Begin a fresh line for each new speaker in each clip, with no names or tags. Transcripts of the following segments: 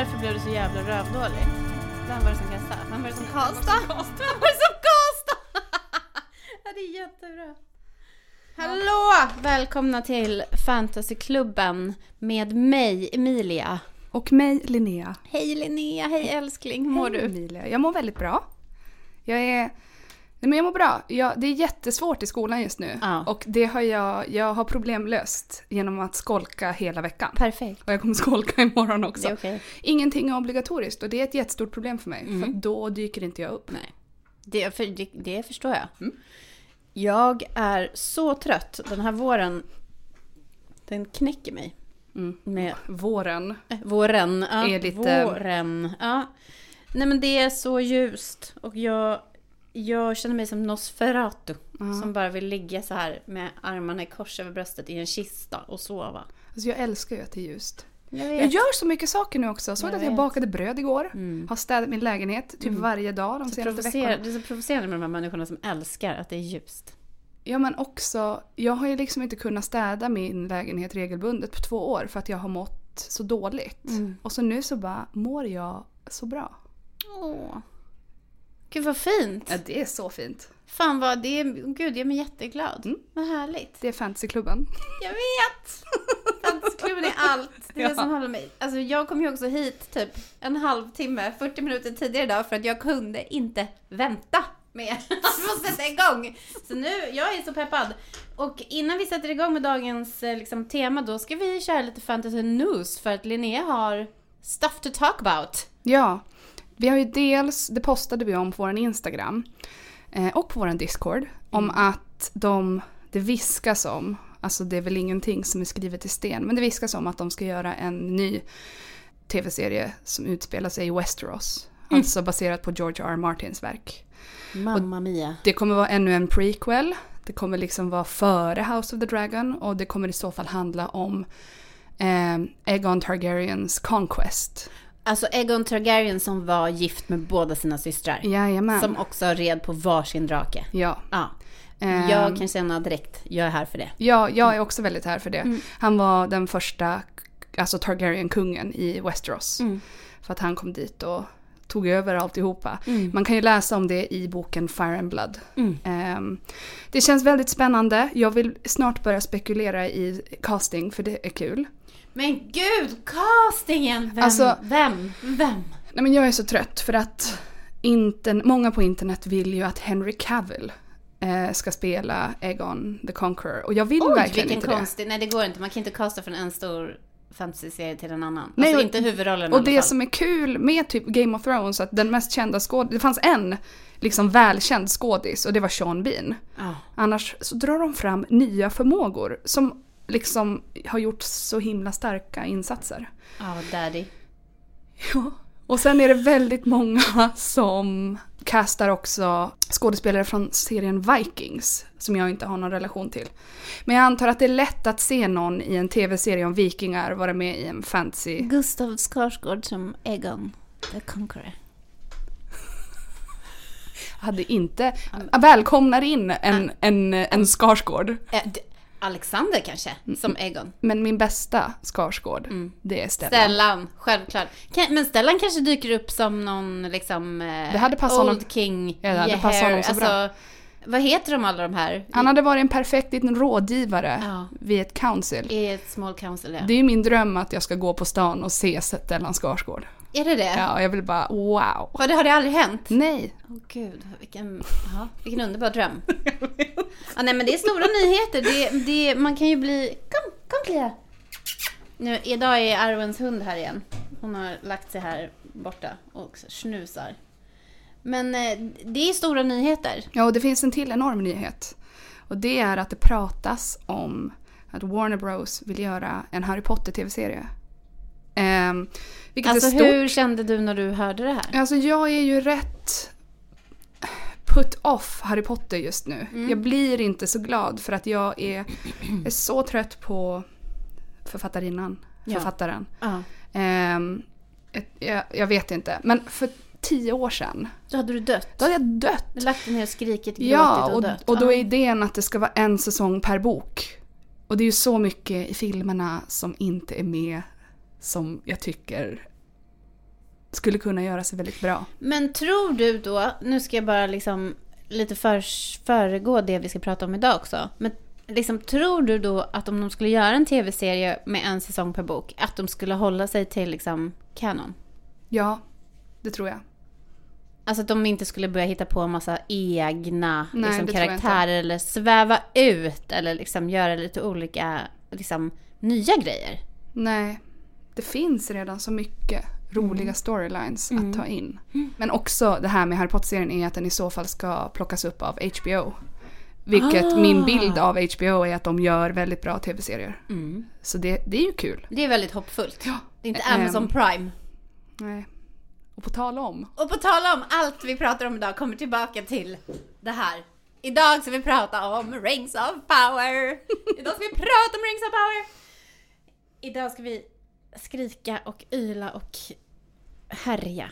Varför blev du så jävla rövdålig? Vem var det som kastade? Vem var det som kastade? Vem var det som kastade? ja, det är jättebra. Hallå! Välkomna till Fantasyklubben med mig, Emilia.
Och mig, Linnea.
Hej Linnea, hej älskling, hur mår
Hej,
du?
Emilia. Jag mår väldigt bra. Jag är... Nej, men jag mår bra. Jag, det är jättesvårt i skolan just nu.
Ja.
Och det har jag, jag har problemlöst genom att skolka hela veckan.
Perfekt.
Och jag kommer skolka imorgon också.
Det är okej.
Ingenting är obligatoriskt och det är ett jättestort problem för mig.
Mm.
För då dyker inte jag upp.
Nej, det, för, det, det förstår jag.
Mm.
Jag är så trött. Den här våren, den knäcker mig.
Mm.
Med
Våren.
Eh, Våren. Ja,
Är lite-
Våren. Ja. Nej men det är så ljust och jag, jag känner mig som Nosferatu. Som bara vill ligga så här med armarna i kors över bröstet i en kista och sova.
Alltså jag älskar ju att det är ljust.
Jag
Jag gör så mycket saker nu också. Såg
Jag
att jag
vet.
bakade bröd igår.
Mm.
Har städat min lägenhet typ varje dag de
Så
senaste veckorna.
det är så provocerande med de här människorna som älskar att det är ljust.
Ja men också, jag har ju liksom inte kunnat städa min lägenhet regelbundet på två år för att jag har mått så dåligt.
Mm.
Och så nu så bara mår jag så bra.
Åh. Gud vad fint.
Ja det är så fint.
Fan vad, det är, gud jag är mig jätteglad.
Mm.
Vad härligt.
Det är fantasyklubben.
Jag vet! Fantasyklubben är allt. Det är det
Ja.
som håller mig. Alltså jag kom ju också hit typ en halvtimme, 40 minuter tidigare idag för att jag kunde inte vänta med att få sätta igång. Så nu, jag är så peppad. Och innan vi sätter igång med dagens eh, liksom, tema då ska vi köra lite fantasy news för att Linnea har stuff to talk about.
Ja, vi har ju dels, det postade vi om på vår Instagram eh, och på vår Discord om att de, det viskas om, alltså det är väl ingenting som är skrivet i sten, men det viskas om att de ska göra en ny tv-serie som utspelar sig i Westeros. Alltså baserat på George R. R. Martins verk.
Mamma Mia.
Det kommer vara ännu en prequel. Det kommer liksom vara före House of the Dragon och det kommer i så fall handla om eh, Aegon Targaryens conquest.
Alltså Egon Targaryen som var gift med båda sina systrar.
Jajamän.
Som också red på varsin drake.
Ja.
Ja.
Ehm,
Jag kan känna direkt, jag är här för det.
Ja, jag är också väldigt här för det.
Mm.
Han var den första alltså Targaryen-kungen i Westeros.
Mm.
För att han kom dit och tog över alltihopa.
Mm.
Man kan ju läsa om det i boken Fire and Blood.
Mm.
Ehm, det känns väldigt spännande. Jag vill snart börja spekulera i casting för det är kul.
Men gud, castingen! Vem?
Alltså-
vem? Vem?
Nej, men jag är så trött för att intern- många på internet vill ju att Henry Cavill eh, ska spela Aegon the Conqueror. Och jag vill
Oj,
verkligen
vilken
inte
konstig... Nej, det går inte. Man kan inte casta från en stor fantasyserie till en annan.
Nej,
alltså inte huvudrollen
Och det
fall.
som är kul med typ Game of Thrones, att den mest kända skådis, det fanns en liksom välkänd skådis och det var Sean Bean.
Ja.
Annars så drar de fram nya förmågor som liksom har gjort så himla starka insatser.
Ja, daddy.
Ja. Och sen är det väldigt många som castar också skådespelare från serien Vikings som jag inte har någon relation till. Men jag antar att det är lätt att se någon i en tv-serie om vikingar vara med i en fantasy
Gustav Skarsgård som Egon the Conqueror.
hade inte... Välkomnar in en, en, en Skarsgård.
Eh, Alexander kanske, som Egon.
Men min bästa Skarsgård,
Mm.
det är Stellan.
Stellan, självklart. Men Stellan kanske dyker upp som någon liksom... Eh,
Det hade passat
Old
honom-
King.
Ja, det hade
Yeahair,
passat honom så bra.
alltså, Vad heter de alla de här?
Han hade varit en perfekt liten rådgivare
Ja.
vid ett council.
I ett small council, ja.
Det är ju min dröm att jag ska gå på stan och se Stellan Skarsgård.
Är det det?
Ja, jag vill bara wow.
Har det, har det aldrig hänt?
Nej.
Åh gud, vilken, ja, vilken underbar dröm. ja, nej men det är stora nyheter. Det, det, man kan ju bli... Kom, kom Clea! Nu, idag är Arwens hund här igen. Hon har lagt sig här borta och snusar. Men eh, det är stora nyheter.
Ja, och det finns en till enorm nyhet. Och det är att det pratas om att Warner Bros vill göra en Harry Potter vilket
Alltså hur kände du när du hörde det här?
Alltså jag är ju rätt put off Harry Potter just nu.
Mm.
Jag blir inte så glad för att jag är, är så trött på författarinnan,
Ja.
författaren.
Ja.
Ett- jag, jag vet inte, men för tio år sedan,
Då hade du dött.
då hade jag dött.
Du lagt dig ner och skrikit, gråtit
Ja,
och,
och,
dött.
och då är idén att det ska vara en säsong per bok. Och det är ju så mycket i filmerna som inte är med som jag tycker skulle kunna göra sig väldigt bra.
Men tror du då, nu ska jag bara liksom lite för, föregå det vi ska prata om idag också. Men liksom, tror du då att om de skulle göra en tv-serie med en säsong per bok, att de skulle hålla sig till liksom kanon?
Ja, det tror jag.
Alltså att de inte skulle börja hitta på en massa egna
Nej,
liksom, karaktärer eller sväva ut eller liksom göra lite olika liksom, nya grejer.
Nej, det finns redan så mycket roliga storylines
Mm.
att ta in. Men också det här med Harry Potter-serien är att den i så fall ska plockas upp av HBO. Vilket
Ah.
min bild av HBO är att de gör väldigt bra tv-serier. Så det, det är ju kul.
Det är väldigt hoppfullt.
Ja.
Det är inte. Amazon Prime.
Nej. Och på tal om.
Och på tal om allt vi pratar om idag kommer tillbaka till det här. Idag ska vi prata om Rings of Power. Idag ska vi prata om Rings of Power. Idag ska vi skrika och yla och härja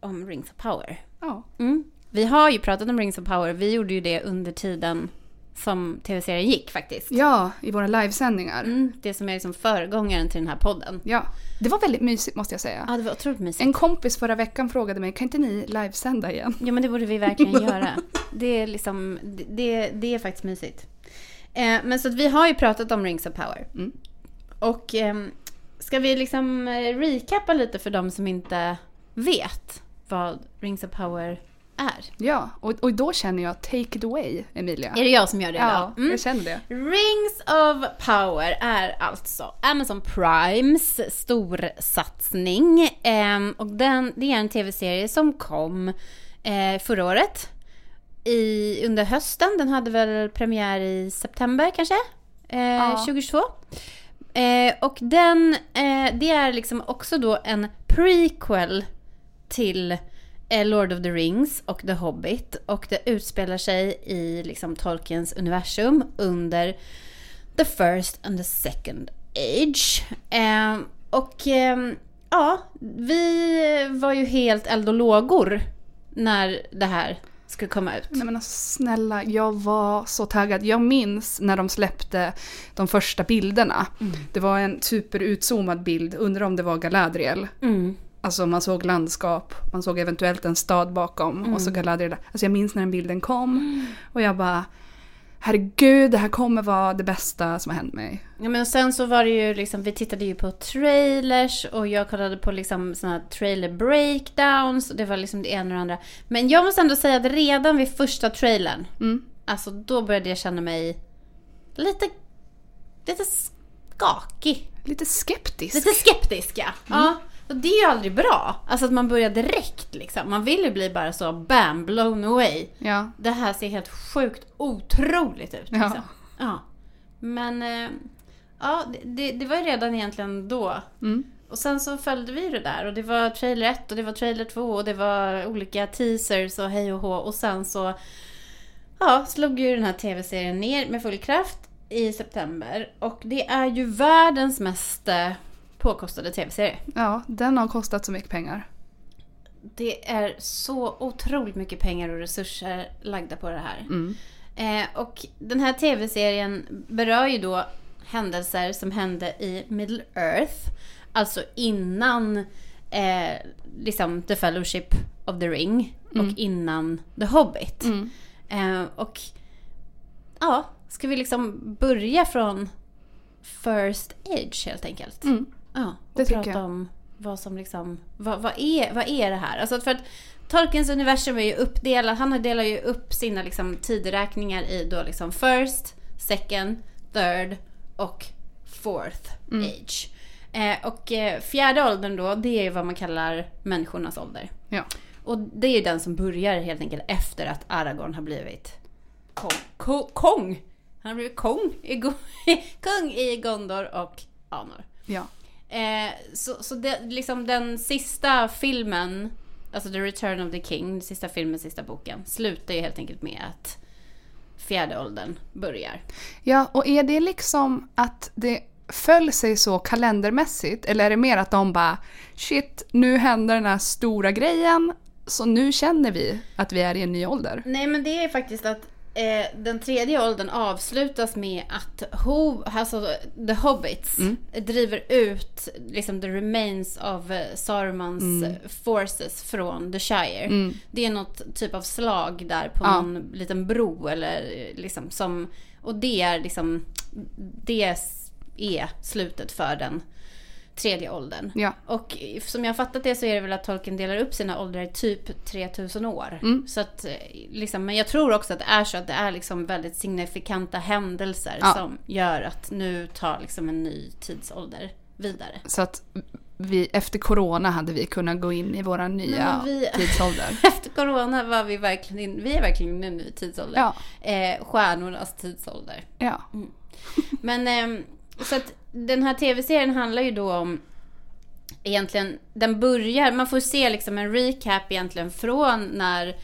om Rings of Power.
Ja.
Mm. Vi har ju pratat om Rings of Power. Vi gjorde ju det under tiden som tv-serien gick faktiskt.
ja, i våra livesändningar.
Mm, det som är liksom föregångaren till den här podden.
Ja. Det var väldigt mysigt måste jag säga.
Ja, det var otroligt mysigt.
En kompis förra veckan frågade mig, kan inte ni livesända igen?
Ja men det borde vi verkligen göra. Det är liksom, det, det är faktiskt mysigt. Eh, men så att vi har ju pratat om Rings of Power.
Mm.
Och ehm, ska vi liksom eh, recappa lite för de som inte vet vad Rings of Power är?
Ja, och, och då känner jag take it away, Emilia.
Är det jag som gör det
Ja?
Mm.
jag känner det.
Rings of Power är alltså Amazon Primes storsatsning. Ehm, och den, det är en tv-serie som kom eh, förra året. I, under hösten. Den hade väl premiär i september kanske? Eh,
Ja.
2022. Eh, och den, eh, det är liksom också då en prequel till eh, Lord of the Rings och The Hobbit. Och det utspelar sig i liksom Tolkiens universum under the first and the second age. Eh, och eh, ja, vi var ju helt eld och lågor när det här skulle komma ut.
Nej men alltså, snälla, jag var så taggad. Jag minns när de släppte de första bilderna. Det var en superutzoomad bild, undrar om det var Galadriel.
Mm.
Alltså man såg landskap, man såg eventuellt en stad bakom och så Galadriel. Alltså jag minns när den bilden kom och jag bara Herregud, det här kommer vara det bästa som har hänt mig.
Ja, men sen så var det ju liksom, vi tittade ju på trailers och jag kollade på liksom såna trailer breakdowns och det var liksom det ena och det andra. Men jag måste ändå säga att redan vid första trailern,
Mm.
alltså då började jag känna mig lite, lite skakig.
Lite skeptisk.
Lite skeptisk ja. ja. Och det är ju aldrig bra. Alltså att man börjar direkt liksom. Man vill ju bli bara så bam, blown away.
Ja.
Det här ser helt sjukt otroligt ut.
Ja.
Liksom. Ja. Men eh, ja, det- det, det var ju redan egentligen då.
Mm.
Och sen så följde vi det där och det var trailer 1 och det var trailer 2 och det var olika teasers och hej och hå. Och sen så ja, slog ju den här tv-serien ner med full kraft i september. Och det är ju världens mest eh, påkostade tv-serie.
ja, den har kostat så mycket pengar.
Det är så otroligt mycket pengar och resurser lagda på det här.
Mm.
Eh, och den här tv-serien berör ju då händelser som hände i Middle Earth. Alltså innan eh, liksom The Fellowship of the Ring och innan The Hobbit.
Mm.
Eh, och ja, ska vi liksom börja från First Age helt enkelt?
Mm.
Ja, och
Det tycker
prata
jag.
om vad som liksom, vad, vad, är, vad är det här? Alltså för att Tolkiens universum är ju uppdelat, han delar ju upp sina liksom tideräkningar i då liksom first, second, third och fourth
Mm.
age. Eh, och eh, fjärde åldern då, det är ju vad man kallar människornas ålder.
Ja.
Och det är ju den som börjar helt enkelt efter att Aragorn har blivit kong. Ko- kong! Han har blivit kong i, kung i Gondor och Anor.
Ja.
Eh, så så det, liksom den sista filmen, alltså The Return of the King, den sista filmen, sista boken, slutar ju helt enkelt med att fjärde åldern börjar.
Ja, och är det liksom att det föll sig så kalendermässigt eller är det mer att de bara shit, nu händer den här stora grejen så nu känner vi att vi är i en ny ålder?
Nej men det är faktiskt att eh, den tredje åldern avslutas med att ho, alltså, The Hobbits
Mm.
driver ut liksom, the remains of eh, Sarumans
Mm.
forces från The Shire.
Mm.
Det är något typ av slag där på
Ja.
någon liten bro eller liksom som... Och det är liksom... Det är slutet för den tredje åldern.
Ja.
Och som jag har fattat det så är det väl att Tolkien delar upp sina åldrar i typ 3000 år.
Mm.
Så att, eh, liksom, men jag tror också att det är så att det är liksom väldigt signifikanta händelser
Ja.
som gör att nu tar liksom en ny tidsålder vidare.
Så att vi, efter corona hade vi kunnat gå in i våra nya
vi-
tidsålder.
Efter corona var vi verkligen vi är verkligen i en ny tidsålder.
Ja,
Eh, stjärnornas tidsålder.
ja.
Men ehm, så att den här tv-serien handlar ju då om egentligen, den börjar, man får se liksom en recap egentligen från när,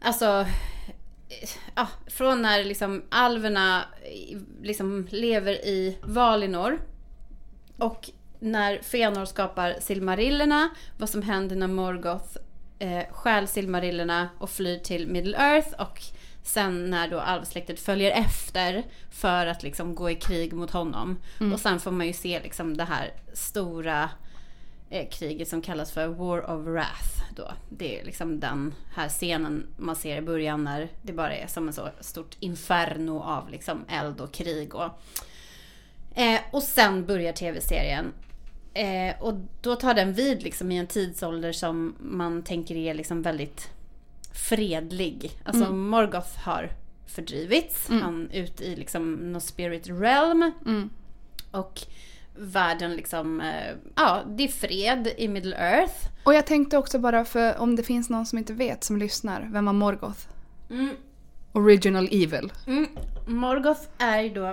alltså, ja, från när liksom alverna liksom lever i Valinor och när Fëanor skapar Silmarillerna, vad som händer när Morgoth eh, stjäl Silmarillerna och flyr till Middle Earth och sen när då alvsläktet följer efter för att liksom gå i krig mot honom. Och sen får man ju se liksom det här stora eh, kriget som kallas för War of Wrath. Då. Det är liksom den här scenen man ser i början när det bara är som en så stort inferno av liksom eld och krig. Och, eh, och sen börjar tv-serien. Eh, och då tar den vid liksom i en tidsålder som man tänker är liksom väldigt fredlig. Alltså Morgoth har fördrivits. Han är ute i liksom någon spirit realm.
Mm.
Och världen liksom, eh, ja det är fred i Middle Earth.
Och jag tänkte också bara för om det finns någon som inte vet som lyssnar, vem var Morgoth?
Mm,
Original Evil.
mm. Morgoth är ju då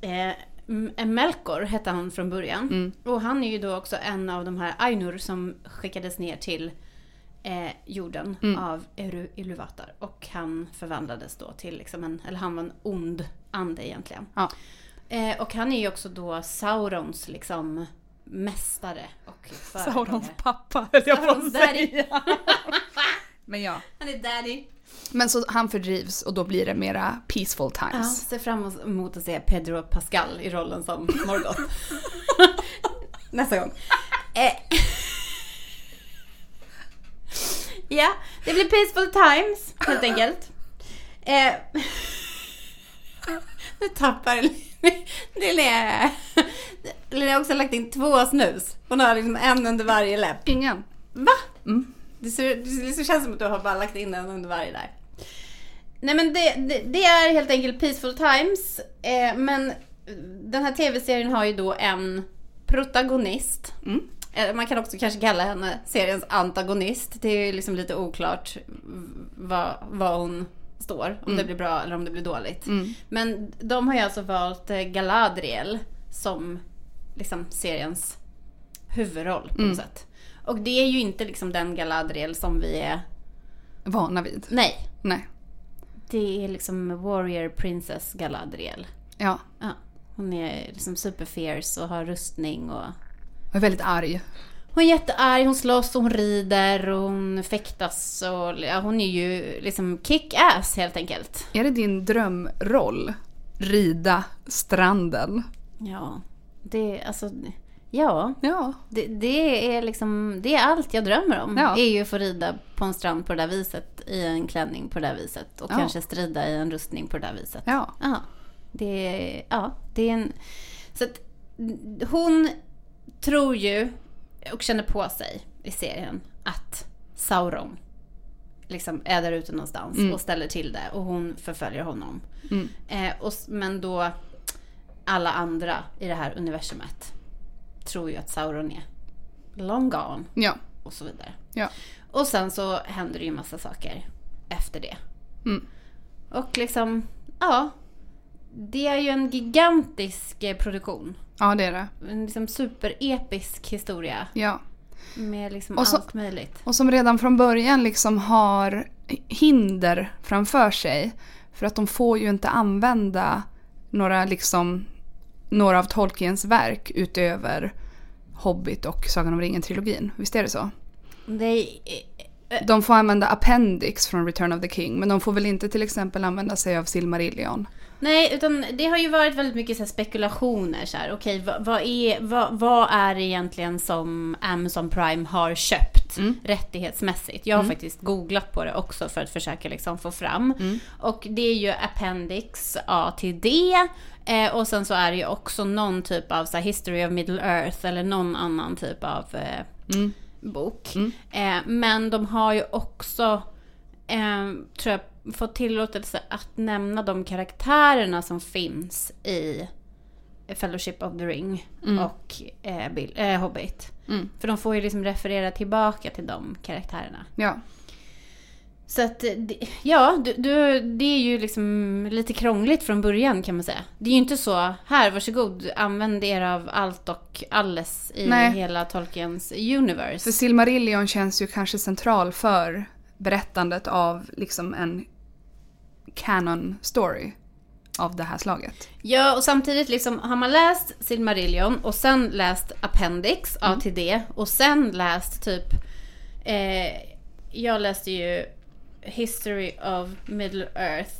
eh, M- Melkor hette han från början.
Mm.
Och han är ju då också en av de här Ainur som skickades ner till eh, jorden
Mm.
av Eru Iluvatar. Och han förvandlades då till liksom en, eller han var en ond ande egentligen.
Ja.
Eh, och han är ju också då Saurons liksom mästare och
Saurons pappa höll jag på att säga. Men ja.
Han är daddy.
Men så han fördrivs och då blir det mera peaceful
Ja,
times.
ser fram emot att se Pedro Pascal i rollen som Morgoth. Nästa gång. Eh. Ja, det blir peaceful times helt enkelt. Eh. Nu tappar Linnea. Linnea har också lagt in två snus. Hon har liksom en under varje läpp.
Ingen.
Va?
Mm.
Det, ser, det ser- känns som att du har bara lagt in en under varje där. Nej men det, det, det är helt enkelt Peaceful Times. Eh, men den här tv-serien har ju då en protagonist.
Mm.
Eh, Man kan också kanske kalla henne seriens antagonist. Det är liksom lite oklart vad, vad hon står. Om det blir bra eller om det blir dåligt.
Mm.
Men de har ju alltså valt eh, Galadriel som liksom seriens huvudroll på
Mm.
något sätt. Och det är ju inte liksom den Galadriel som vi är...
Vana vid.
Nej.
Nej.
Det är liksom Warrior Princess Galadriel.
Ja.
Ja. Hon är liksom super fierce och har rustning och...
Jag är väldigt arg.
Hon är jättearg, hon slåss, hon rider, och hon fäktas och ja, hon är ju liksom kick-ass helt enkelt.
Är det din drömroll? Rida stranden?
Ja, det alltså... Ja,
Ja.
det, det är liksom... Det är allt jag drömmer om.
Ja.
Är ju att få rida på en strand på det där viset, i en klänning på det där viset och
Ja.
kanske strida i en rustning på det där viset.
Ja.
Ja, det är, ja, det är en... Så att hon tror ju och känner på sig i serien att Sauron liksom är där ute någonstans
Mm.
och ställer till det och hon förföljer honom.
Mm.
Eh, och, men då alla andra i det här universumet tror ju att Sauron är long gone
Ja.
och så vidare.
Ja.
Och sen så händer det ju massa saker efter det.
Mm.
Och liksom, ja. Det är ju en gigantisk eh, produktion.
Ja, det är det.
En liksom superepisk historia.
Ja.
Med liksom
Och så-
allt möjligt.
Och som redan från början liksom har hinder framför sig. För att de får ju inte använda några, liksom, några av Tolkiens verk utöver Hobbit och Sagan om ringen-trilogin. Visst är det så?
Det är,
De får använda appendix från Return of the King men de får väl inte till exempel använda sig av Silmarillion.
Nej, utan det har ju varit väldigt mycket så här spekulationer. Så här, okej, vad, vad, är, vad, vad är det egentligen som Amazon Prime har köpt
Mm.
rättighetsmässigt? Jag har
Mm.
faktiskt googlat på det också för att försöka liksom få fram.
Mm.
Och det är ju Appendix A till D. Eh, och sen så är det ju också någon typ av så här, History of Middle Earth eller någon annan typ av eh,
Mm.
bok.
Mm.
Eh, men de har ju också, eh, tror jag, fått tillåtelse att nämna de karaktärerna som finns i Fellowship of the Ring
Mm.
och eh, Bill, eh, Hobbit.
Mm.
För de får ju liksom referera tillbaka till de karaktärerna.
Ja.
Så att, eh, ja, du, du, det är ju liksom lite krångligt från början kan man säga. Det är ju inte så, här varsågod, använd er av allt och alles i
Nej.
hela Tolkiens universe.
För Silmarillion känns ju kanske central för berättandet av liksom en canon story av det här slaget.
Ja, och samtidigt liksom, har man läst Silmarillion och sen läst Appendix A till D och sen läst typ, eh, jag läste ju History of Middle Earth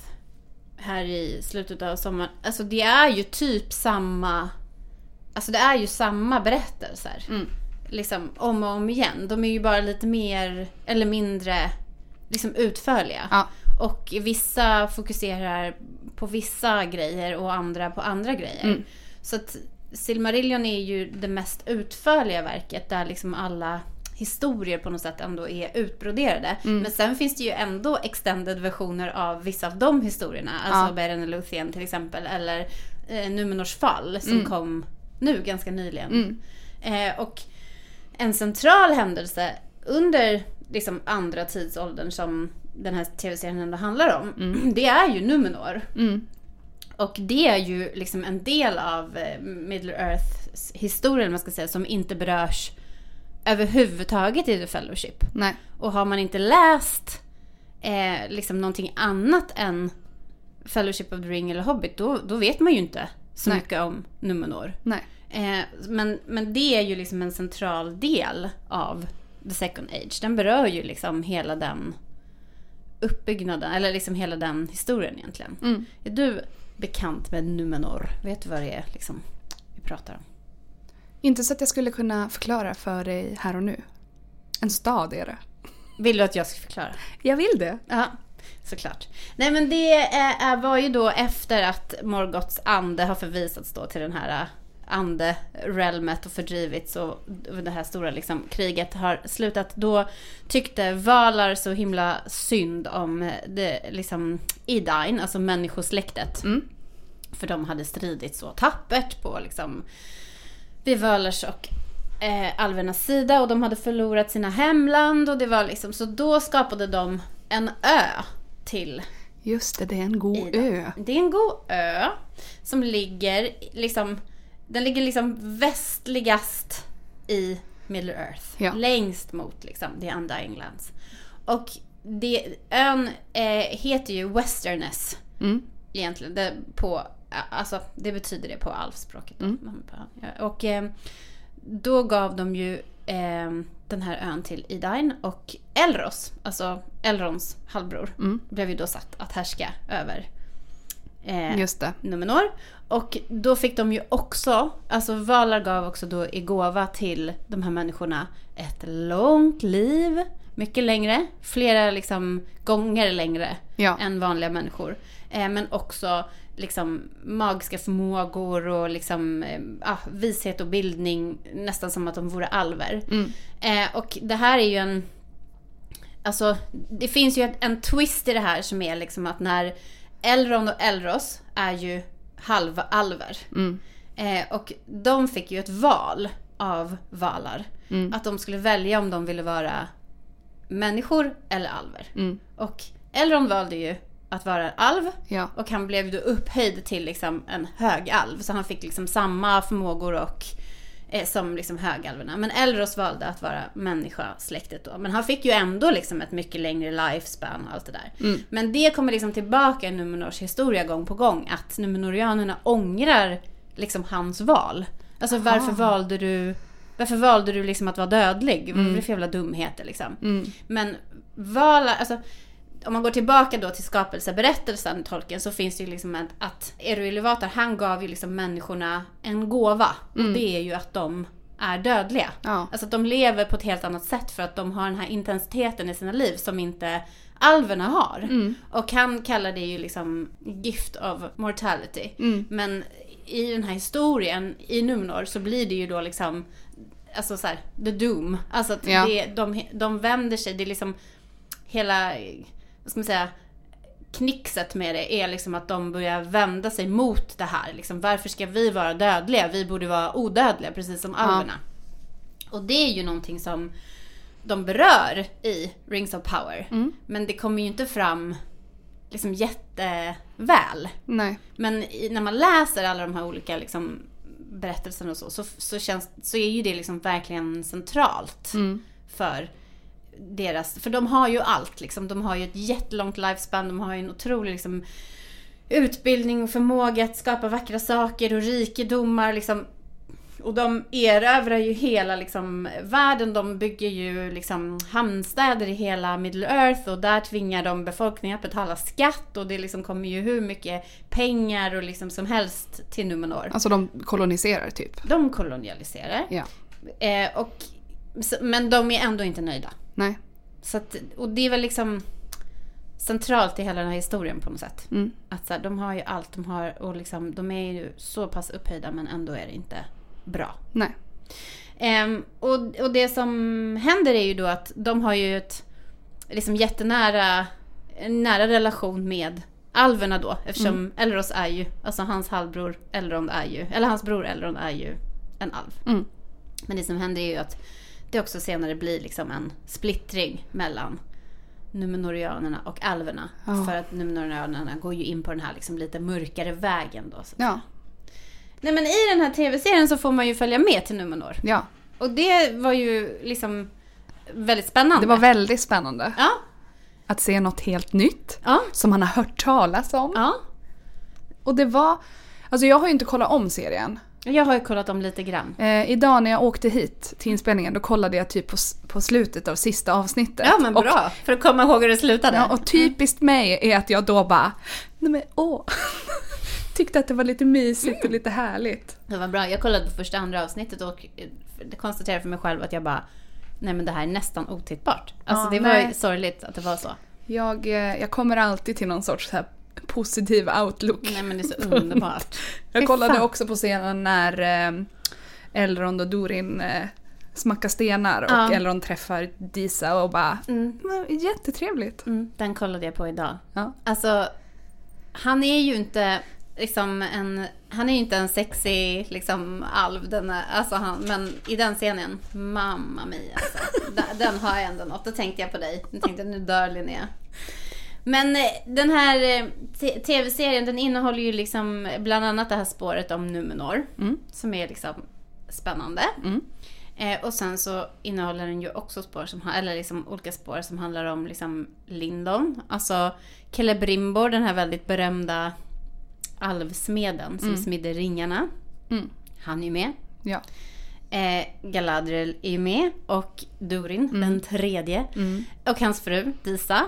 här i slutet av sommaren. Alltså det är ju typ samma, alltså det är ju samma berättelser.
Mm.
Liksom om och om igen. De är ju bara lite mer eller mindre liksom utförliga.
Ja.
Och vissa fokuserar på vissa grejer och andra på andra grejer.
Mm.
Så att Silmarillion är ju det mest utförliga verket där liksom alla historier på något sätt ändå är utbroderade.
Mm.
Men sen finns det ju ändå extended versioner av vissa av de historierna. Alltså
Ja.
Beren och Luthien till exempel. Eller eh, Numenors fall som
Mm.
kom nu ganska nyligen.
Mm.
Eh, och en central händelse under liksom andra tidsåldern som den här tv-serien ändå handlar om.
Mm.
Det är ju Numenor.
Mm.
Och det är ju liksom en del av eh, Middle Earths historia, man ska säga, som inte berörs överhuvudtaget i The Fellowship.
Nej.
Och har man inte läst eh, liksom någonting annat än Fellowship of the Ring eller Hobbit, då, då vet man ju inte så
Nej.
mycket om Numenor.
Nej.
Eh, men, men det är ju liksom en central del av The Second Age. Den berör ju liksom hela den uppbyggnaden, eller liksom hela den historien egentligen.
Mm.
Är du bekant med Numenor? Vet du vad det är liksom vi pratar om?
Inte så att jag skulle kunna förklara för dig här och nu. En stad är det.
Vill du att jag ska förklara?
Jag vill det.
Ja, såklart. Nej men det är, är, var ju då efter att Morgoths ande har förvisats då till den här ande-realmet och fördrivits och det här stora liksom, kriget har slutat. Då tyckte Valar så himla synd om det, liksom, Edain, alltså människosläktet.
Mm.
För de hade stridit så tappert på liksom vid Valers och eh, alvernas sida och de hade förlorat sina hemland och det var liksom så då skapade de en ö till
Just det, det är en god
Ida.
ö.
Det är en god ö som ligger liksom den ligger liksom västligast i Middle Earth.
Ja.
Längst mot liksom the Undying Lands. Och det, ön eh, heter ju Westerness
Mm.
egentligen. Det, på, alltså, det betyder det på alfspråket.
Mm.
Och eh, då gav de ju eh, den här ön till Idain och Elros, alltså Elrons halvbror,
Mm.
blev ju då satt att härska över eh,
Just det.
Numenor. Och då fick de ju också, alltså Valar gav också då i gåva till de här människorna ett långt liv. Mycket längre, flera liksom gånger längre
Ja.
än vanliga människor. Eh, men också liksom magiska förmågor och liksom, eh, ah, vishet och bildning. Nästan som att de vore alver.
Mm.
Eh, och det här är ju en... Alltså, det finns ju en, en twist i det här som är liksom att när Elrond och Elros är ju halva alver.
Mm.
Eh, och de fick ju ett val av Valar.
Mm.
Att de skulle välja om de ville vara människor eller alver.
Mm.
Och Elrond valde ju att vara en alv
Ja.
och han blev ju då upphöjd till liksom en högalv. Så han fick liksom samma förmågor och som liksom högalverna. Men Elros valde att vara människa-släktet då. Men han fick ju ändå liksom ett mycket längre lifespan och allt det där.
Mm.
Men det kommer liksom tillbaka i Numenors historia gång på gång. Att Numenorianerna ångrar liksom hans val. Alltså varför
Aha.
valde du Varför valde du liksom att vara dödlig? Vad var det för jävla dumheter liksom?
Mm.
Men val, alltså, om man går tillbaka då till skapelseberättelsen Tolkien så finns det ju liksom att, att Eru Ilúvatar han gav ju liksom människorna en gåva. Och det är ju att de är dödliga.
Ja.
Alltså att de lever på ett helt annat sätt för att de har den här intensiteten i sina liv som inte alverna har.
Mm.
Och han kallar det ju liksom gift of mortality.
Mm.
Men i den här historien i Numenor så blir det ju då liksom Alltså så här, the doom. Alltså att
Ja.
det, de, de vänder sig, det är liksom hela, vad ska man säga, knixet med det är liksom att de börjar vända sig mot det här. Liksom, varför ska vi vara dödliga? Vi borde vara odödliga precis som alverna. Och det är ju någonting som de berör i Rings of Power.
Mm.
Men det kommer ju inte fram liksom jätteväl.
Nej.
Men i, när man läser alla de här olika liksom, berättelserna och så, så, så, känns, så är ju det liksom verkligen centralt
Mm.
för deras, för de har ju allt liksom. De har ju ett jättelångt lifespan, de har ju en otrolig liksom, utbildning och förmåga att skapa vackra saker och rikedomar liksom. Och de erövrar ju hela liksom, världen. De bygger ju liksom, hamnstäder i hela Middle Earth och där tvingar de befolkningen att betala skatt och det liksom kommer ju hur mycket pengar och liksom som helst till Numenor.
Alltså de koloniserar typ.
De kolonialiserar.
Ja.
Eh, och, men de är ändå inte nöjda.
Nej.
Så att, och det är väl liksom centralt i hela den här historien på något sätt.
Mm.
Att så här, de har ju allt de har och liksom, de är ju så pass upphöjda men ändå är det inte bra.
Nej.
Ehm, och, och det som händer är ju då att de har ju ett liksom jättenära en nära relation med alverna då. Eftersom Elros är ju, alltså hans halvbror Elrond är ju, eller hans bror Elrond är ju en alv.
Mm.
Men det som händer är ju att det också senare blir liksom en splittring mellan Numenorianerna och alverna.
Ja.
För att Numenorianerna går ju in på den här liksom lite mörkare vägen då.
Ja.
Nej men i den här tv-serien så får man ju följa med till Numenor.
Ja.
Och det var ju liksom väldigt spännande.
Det var väldigt spännande.
Ja,
Att se något helt nytt.
ja,
Som man har hört talas om.
ja.
Och det var... Alltså jag har ju inte kollat om serien.
Jag har ju kollat om lite grann.
Eh, idag när jag åkte hit till inspelningen då kollade jag typ på, på slutet av sista avsnittet.
Ja men
Och,
bra, för att komma ihåg hur det slutade.
ja, och typiskt mig är att jag då bara, nej men åh. Tyckte att det var lite mysigt och lite härligt.
Det var bra. Jag kollade på första andra avsnittet och eh, konstaterade för mig själv att jag bara Nej men det här är nästan otittbart. Alltså
Ja,
det var
nej.
sorgligt att det var så.
Jag, eh, jag kommer alltid till någon sorts så här positiv outlook.
Nej men det är så underbart.
Jag kollade också på scenen när eh, Elrond och Durin eh, smackar stenar och
Ja.
Elrond träffar Disa och bara
Mm.
"Men, jättetrevligt.
Mm, den kollade jag på idag.
Ja.
Alltså, han är ju inte liksom en, han är ju inte en sexig liksom alv, den är, alltså han, men i den scenen, mamma mia alltså, den, den har jag ändå något. Då tänkte jag på dig. Jag tänkte nu dör Linnea. Men eh, den här eh, tv-serien den innehåller ju liksom bland annat det här spåret om Numenor.
Mm.
Som är liksom spännande.
Mm.
Eh, och sen så innehåller den ju också spår som, eller liksom olika spår som handlar om liksom Lindon. Alltså Celebrimbor, den här väldigt berömda alvsmeden som smidde ringarna.
Mm.
Han är ju med.
Ja.
Eh, Galadriel är ju med. Och Durin, den tredje.
Mm.
Och hans fru Disa.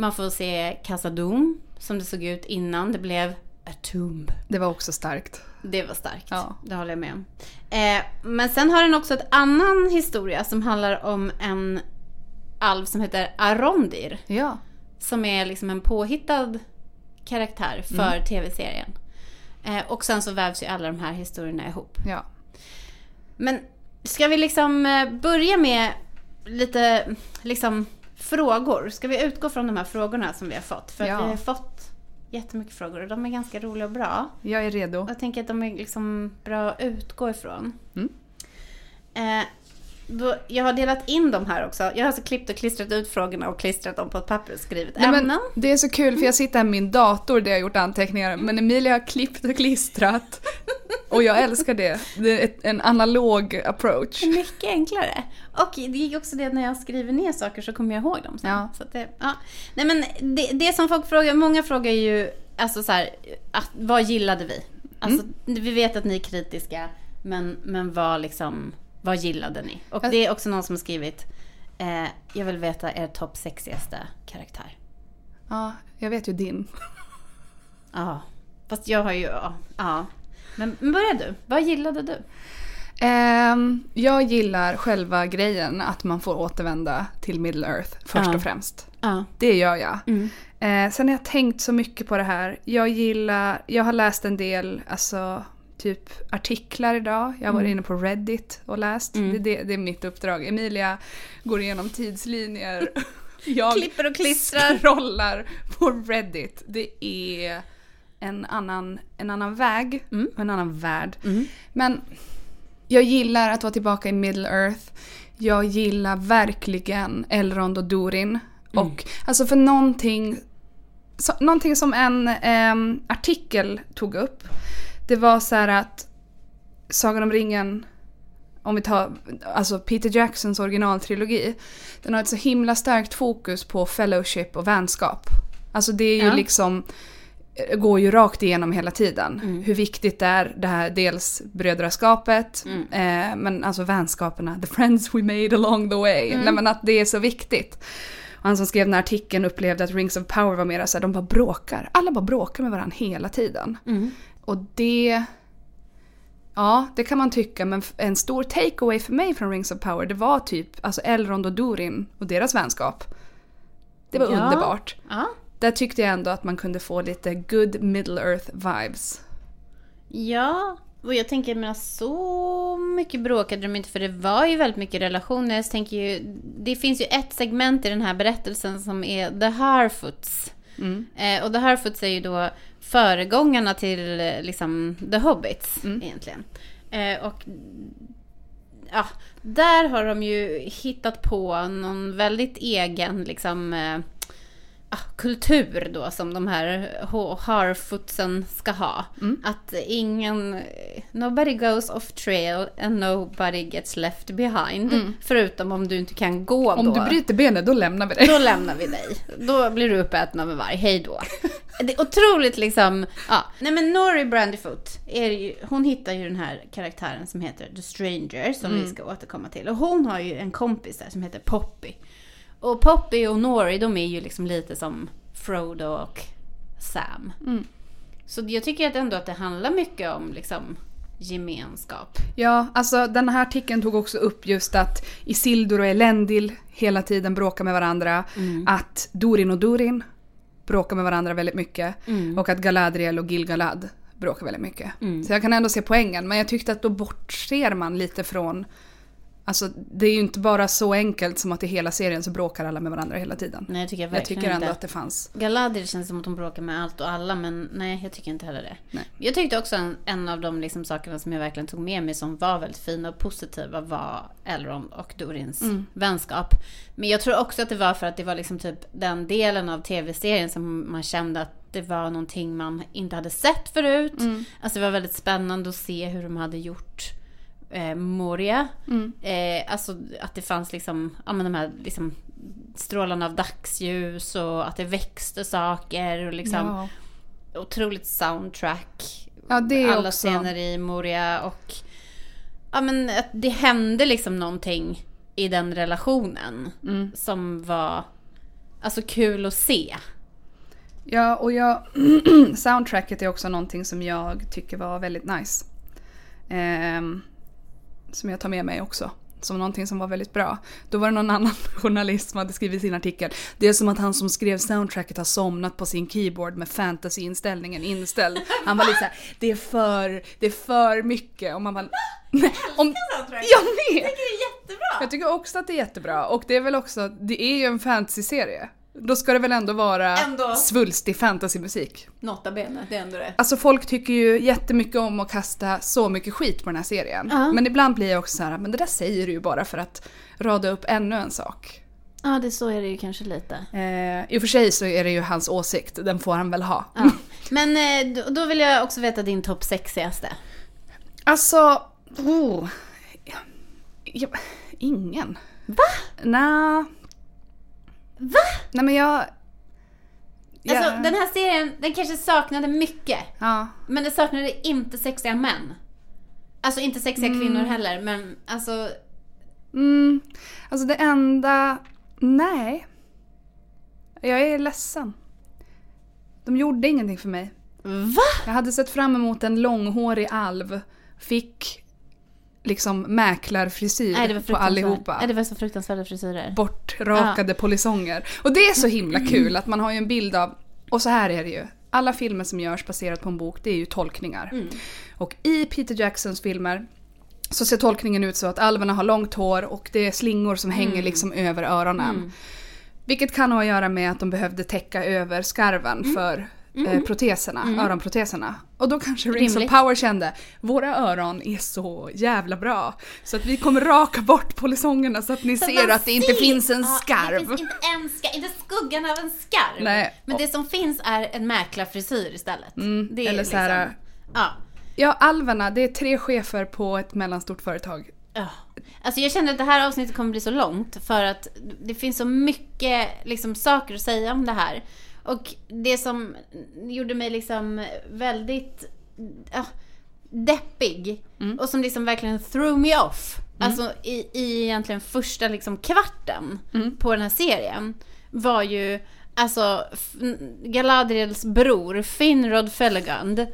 Man får se Casadum som det såg ut innan det blev A Tomb.
Det var också starkt.
Det var starkt.
Ja.
Det håller jag med om. Eh, men sen har den också ett annan historia som handlar om en alv som heter Arondir.
Ja.
Som är liksom en påhittad karaktär för tv-serien. Eh, och sen så vävs ju alla de här historierna ihop.
Ja.
Men ska vi liksom eh, börja med lite liksom frågor? Ska vi utgå från de här frågorna som vi har fått? För
Ja.
att vi har fått jättemycket frågor och de är ganska roliga och bra.
Jag är redo.
Jag tänker att de är liksom bra att utgå ifrån.
Mm.
Eh, då, jag har delat in dem här också. Jag har alltså klippt och klistrat ut frågorna och klistrat dem på ett papper och skrivit
Nej,
ämnen.
det är så kul för jag sitter här med min dator där jag har gjort anteckningar men Emilia har klippt och klistrat. Och jag älskar det. Det är ett, en analog approach.
Mycket enklare. Och det är också det när jag skriver ner saker så kommer jag ihåg dem sen.
Ja.
Så det, ja. Nej men det, det som folk frågar, många frågar ju alltså så här, att, vad gillade vi? Alltså,
Mm.
Vi vet att ni är kritiska, men, men vad liksom Vad gillade ni? Och det är också någon som har skrivit eh, Jag vill veta er topp sexigaste karaktär.
Ja, jag vet ju din.
Ja, fast jag har ju... Ja. ja. Men, men börja du. Vad gillade du?
Ehm, jag gillar själva grejen att man får återvända till Middle Earth först
Ja.
och främst.
Ja.
Det gör jag.
Mm.
Eh, sen har jag tänkt så mycket på det här. Jag gillar, jag har läst en del, alltså typ artiklar idag. Jag har varit inne på Reddit och läst.
Mm.
Det, det, det är mitt uppdrag. Emilia går igenom tidslinjer. Jag
Klipper och klistrar.
scrollar på Reddit. Det är en annan, en annan väg
Mm.
och en annan värld.
Mm.
Men jag gillar att vara tillbaka i Middle Earth. Jag gillar verkligen Elrond och Durin. Och alltså för någonting, så, någonting som en ehm, artikel tog upp. Det var så här att Sagan om ringen, om vi tar alltså Peter Jacksons originaltrilogi. Den har ett så himla starkt fokus på fellowship och vänskap. Alltså det är ju
Ja.
liksom eh, går ju rakt igenom hela tiden.
Mm.
Hur viktigt det är, det här dels brödraskapet,
Mm.
eh, men alltså vänskaperna, the friends we made along the way.
Mm.
Nej, men att det är så viktigt. Och han som skrev den här artikeln upplevde att Rings of Power var mer såhär, de bara bråkar. Alla bara bråkar med varandra hela tiden.
Mm.
Och det... Ja, det kan man tycka, men en stor takeaway för mig från Rings of Power, det var typ alltså Elrond och Durin och deras vänskap. Det var
Ja.
underbart.
Ja.
Där tyckte jag ändå att man kunde få lite good middle earth vibes.
Ja, och jag tänker men så mycket bråkade de inte för det var ju väldigt mycket relationer. Så tänker ju, det finns ju ett segment i den här berättelsen som är The Harfoots.
Mm.
Eh, och The Harfoots är ju då föregångarna till eh, liksom The Hobbits egentligen. Eh, och ja, där har de ju hittat på någon väldigt egen liksom eh, kultur då som de här Harfootsen ska ha. Att ingen, nobody goes off trail and nobody gets left behind. Förutom om du inte kan gå
Om
då.
du bryter benet, då lämnar vi dig.
Då lämnar vi dig. Då blir du uppäten av en varg. Hej då. Det är otroligt liksom... Ja. Nej men Nori Brandyfoot, är ju, hon hittar ju den här karaktären som heter The Stranger, som vi ska återkomma till. Och hon har ju en kompis där som heter Poppy. Och Poppy och Nori, de är ju liksom lite som Frodo och Sam.
Mm.
Så jag tycker att ändå att det handlar mycket om liksom gemenskap.
Ja, alltså den här artikeln tog också upp just att Isildur och Elendil hela tiden bråkar med varandra. Att Durin och Durin bråkar med varandra väldigt mycket. Och att Galadriel och Gilgalad bråkar väldigt mycket. Så jag kan ändå se poängen. Men jag tyckte att då bortser man lite från... Alltså det är ju inte bara så enkelt som att i hela serien så bråkar alla med varandra hela tiden.
Nej, jag tycker
Jag
verkligen
tycker ändå
inte.
att det fanns...
Galadriel känns som att hon bråkar med allt och alla, men nej, jag tycker inte heller det.
Nej.
Jag tyckte också en, en av de liksom sakerna som jag verkligen tog med mig som var väldigt fina och positiva var Elrond och Dorins
Mm.
vänskap. Men jag tror också att det var för att det var liksom typ den delen av tv-serien som man kände att det var någonting man inte hade sett förut.
Mm.
Alltså det var väldigt spännande att se hur de hade gjort eh, Moria.
Mm.
Eh, alltså att det fanns liksom, ja men de här liksom strålarna av dagsljus och att det växte saker och liksom
Ja.
otroligt soundtrack.
Ja,
Alla
också...
scener i Moria och ja men att det hände liksom någonting i den relationen
Mm.
som var alltså kul att se.
Ja, och jag... soundtracket är också någonting som jag tycker var väldigt nice. Ehm, som jag tar med mig också. Som någonting som var väldigt bra. Då var det någon annan journalist som hade skrivit sin artikel. Det är som att han som skrev soundtracket har somnat på sin keyboard med fantasyinställningen inställd. Han var lite såhär, det är för, det är för mycket. Och man bara, nej. Om, jag med!
det är jättebra!
Jag tycker också att det är jättebra. Och det är väl också, det är ju en fantasyserie. Då ska det väl ändå vara
Ändå.
svulstig fantasymusik.
Nota bene, det är ändå det.
Alltså folk tycker ju jättemycket om att kasta så mycket skit på den här serien.
Ja.
Men ibland blir jag också så här, men det där säger du ju bara för att rada upp ännu en sak.
Ja, det så är det ju kanske lite.
Eh, I och för sig så är det ju hans åsikt, den får han väl ha.
Ja. Men eh, då- vill jag också veta din topp sexigaste.
Alltså, oh, ja, ingen.
Va?
Nja.
Va?
Nej men jag...
Alltså
jag-
den här serien, den kanske saknade mycket.
Ja.
Men det saknade inte sexiga män. Alltså inte sexiga kvinnor heller, men alltså...
Mm, alltså det enda... Nej. Jag är ledsen. De gjorde ingenting för mig.
Va?
Jag hade sett fram emot en långhårig alv. Fick liksom mäklarfrisyr
Nej,
på allihopa.
Nej, det var så fruktansvärda frisyrer.
Bortrakade polisonger. Och det är så himla kul att man har ju en bild av... Och så här är det ju. Alla filmer som görs baserat på en bok, det är ju tolkningar.
Mm.
Och i Peter Jacksons filmer så ser tolkningen ut så att alverna har långt hår och det är slingor som
Mm.
hänger liksom över öronen. Vilket kan ha att göra med att de behövde täcka över skarven
Mm.
för eh, proteserna, öronproteserna. Och då kanske Rings
Rimligt.
of Power kände, våra öron är så jävla bra. Så att vi kommer raka bort polisongerna så att ni
Så
ser att det inte
ser-
finns en
Ja,
skarv.
Det finns inte en skarv, inte skuggan av en skarv.
Nej.
Men det som finns är en mäklarfrisyr istället. det är
Mm, eller så här-
liksom, ja.
Ja, alverna, det är tre chefer på ett mellanstort företag.
Ja. Alltså jag känner att det här avsnittet kommer bli så långt för att det finns så mycket liksom, saker att säga om det här. Och det som gjorde mig liksom väldigt ja, deppig och som liksom verkligen threw me off. Alltså i, i egentligen första liksom kvarten på den här serien var ju alltså Galadriels bror Finrod Felagund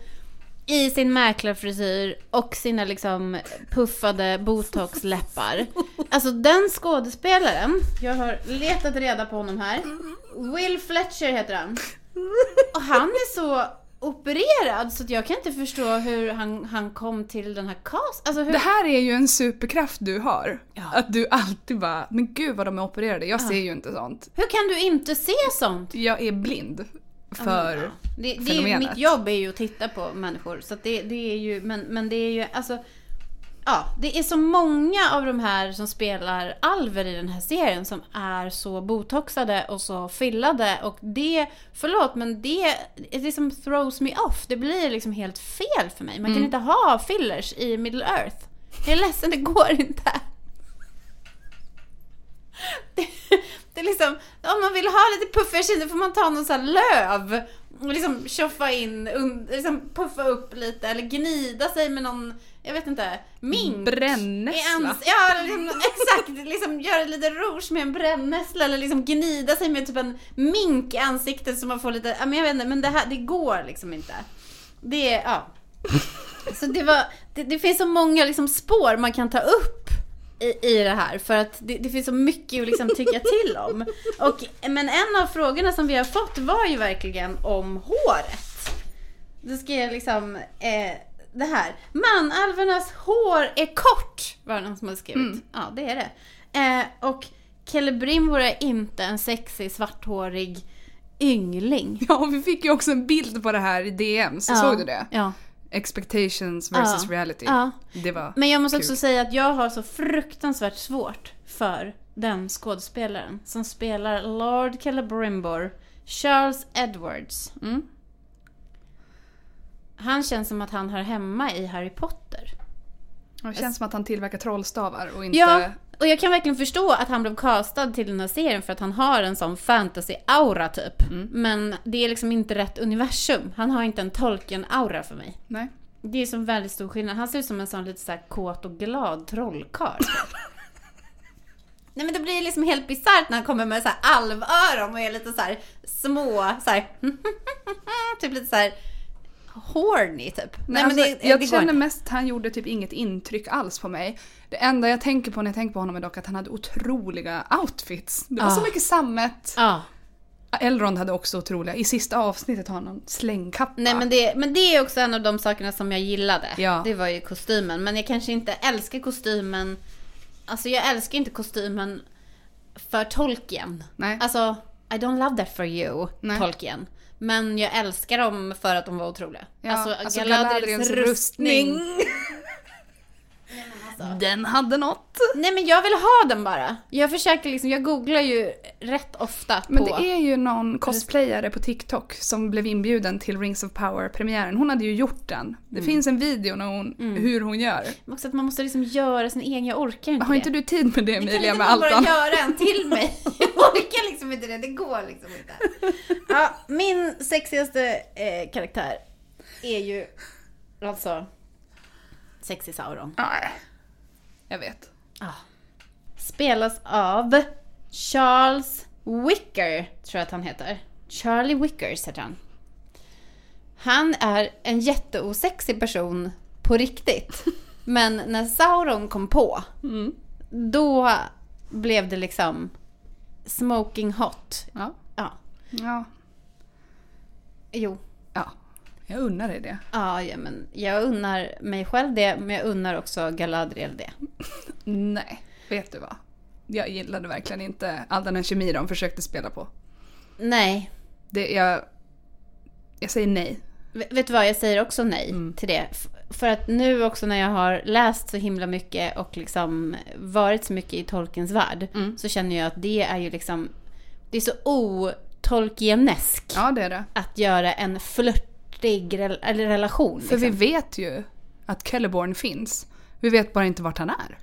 i sin mäklarfrisyr och sina liksom puffade botoxläppar. Alltså den skådespelaren, jag har letat reda på honom här. Will Fletcher heter han. Och han är så opererad så att jag kan inte förstå hur han, han kom till den här cast. Alltså hur...
Det här är ju en superkraft du har.
Ja.
Att du alltid bara, men gud vad de är opererade, jag ser ju inte sånt.
Hur kan du inte se sånt?
Jag är blind för...
Ja. Det, det är ju,
fenomenet.
mitt jobb är ju att titta på människor. Så det, det är ju, men, men det är ju alltså... Ja, det är så många av de här som spelar alver i den här serien som är så botoxade och så fillade och det, förlåt men det, det liksom throws me off. Det blir liksom helt fel för mig. Man
Mm.
kan inte ha fillers i Middle Earth. Jag är ledsen, det går inte. Det, det är liksom, om man vill ha lite puffiga kinder får man ta någon sån här löv och liksom tjoffa in, un, liksom puffa upp lite eller gnida sig med någon, jag vet inte, mink.
Brännässla.
Ja, liksom, exakt. Liksom göra lite rouge med en brännässla eller liksom gnida sig med typ en mink i ansiktet så man får lite, ja men jag vet inte, men det här, det går liksom inte. Det ja. Så det var, det, det finns så många liksom spår man kan ta upp i, i det här för att det, det finns så mycket att liksom tycka till om. Och, men en av frågorna som vi har fått var ju verkligen om håret. Då ska jag liksom, eh, det här. Manalvernas hår är kort, var det någon som hade skrivit. Ja, det är det. Eh, och Celebrimbor är inte en sexig svarthårig yngling.
Ja, och vi fick ju också en bild på det här i DM, så
Ja,
såg du det?
Ja.
Expectations versus
Ja.
reality.
ja.
Det var...
Men jag måste
Kul.
också säga att jag har så fruktansvärt svårt för den skådespelaren som spelar Lord Celebrimbor, Charles Edwards.
Mm.
Han känns som att han hör hemma i Harry Potter.
Det känns som att han tillverkar trollstavar och inte...
Ja, och jag kan verkligen förstå att han blev castad till den här serien för att han har en sån fantasy-aura typ. Men det är liksom inte rätt universum. Han har inte en Tolkien-aura för mig.
Nej.
Det är som väldigt stor skillnad. Han ser ut som en sån lite så här kåt och glad trollkarl. Nej men det blir liksom helt bisarrt när han kommer med så här alvöron och är lite så här små, så här, typ lite så här horny typ.
Nej, alltså,
det,
jag
det går
känner mest att han gjorde typ inget intryck alls på mig. Det enda jag tänker på när jag tänker på honom är dock att han hade otroliga outfits. Det var så
Ah.
mycket sammet.
Ja.
Elrond hade också otroliga. I sista avsnittet har han någon slängkappa.
Nej men det, men det är också en av de sakerna som jag gillade.
Ja.
Det var ju kostymen. Men jag kanske inte älskar kostymen. Alltså jag älskar inte kostymen för Tolkien.
Nej.
Alltså, I don't love that for you,
Nej.
Tolkien. Men jag älskar dem för att de var otroliga.
Ja,
alltså,
alltså
Galadriels
Galadriels
rustning.
rustning.
Alltså.
Den hade något.
Nej men jag vill ha den bara. Jag försöker liksom, jag googlar ju rätt ofta på...
Men det är ju någon cosplayare på TikTok som blev inbjuden till Rings of Power-premiären. Hon hade ju gjort den. Det
Mm.
finns en video när hon, hur hon gör.
Men också att man måste liksom göra sin egen, jag orkar inte
Har
det.
inte du tid med det
Kan
Emilia
inte
med
någon bara
Altan?
göra en till mig? Jag orkar liksom inte det, det går liksom inte. Ja, min sexigaste eh, karaktär är ju alltså Sexy Sauron.
Nej. Jag vet.
Spelas av Charles Wicker, tror jag att han heter. Charlie Wickers heter han. Han är en jätteosexig person på riktigt. Men när Sauron kom på, då blev det liksom smoking hot.
Ja.
Ja,
Ja.
jo.
Ja. Jag unnar dig det.
Ja, ja, men jag unnar mig själv det, men jag unnar också Galadriel det.
Nej. Vet du vad? Jag gillade verkligen inte all den här kemi de försökte spela på.
Nej,
Det, jag, jag säger nej.
V- Vet du vad, jag säger också nej till det. F- För att nu också när jag har läst så himla mycket och liksom varit så mycket i Tolkiens värld så känner jag att det är ju liksom, det är så otolkienesk
Ja, det är det.
att göra en flörtig rel- eller relation.
För
liksom.
vi vet ju att Celeborn finns. Vi vet bara inte vart han är.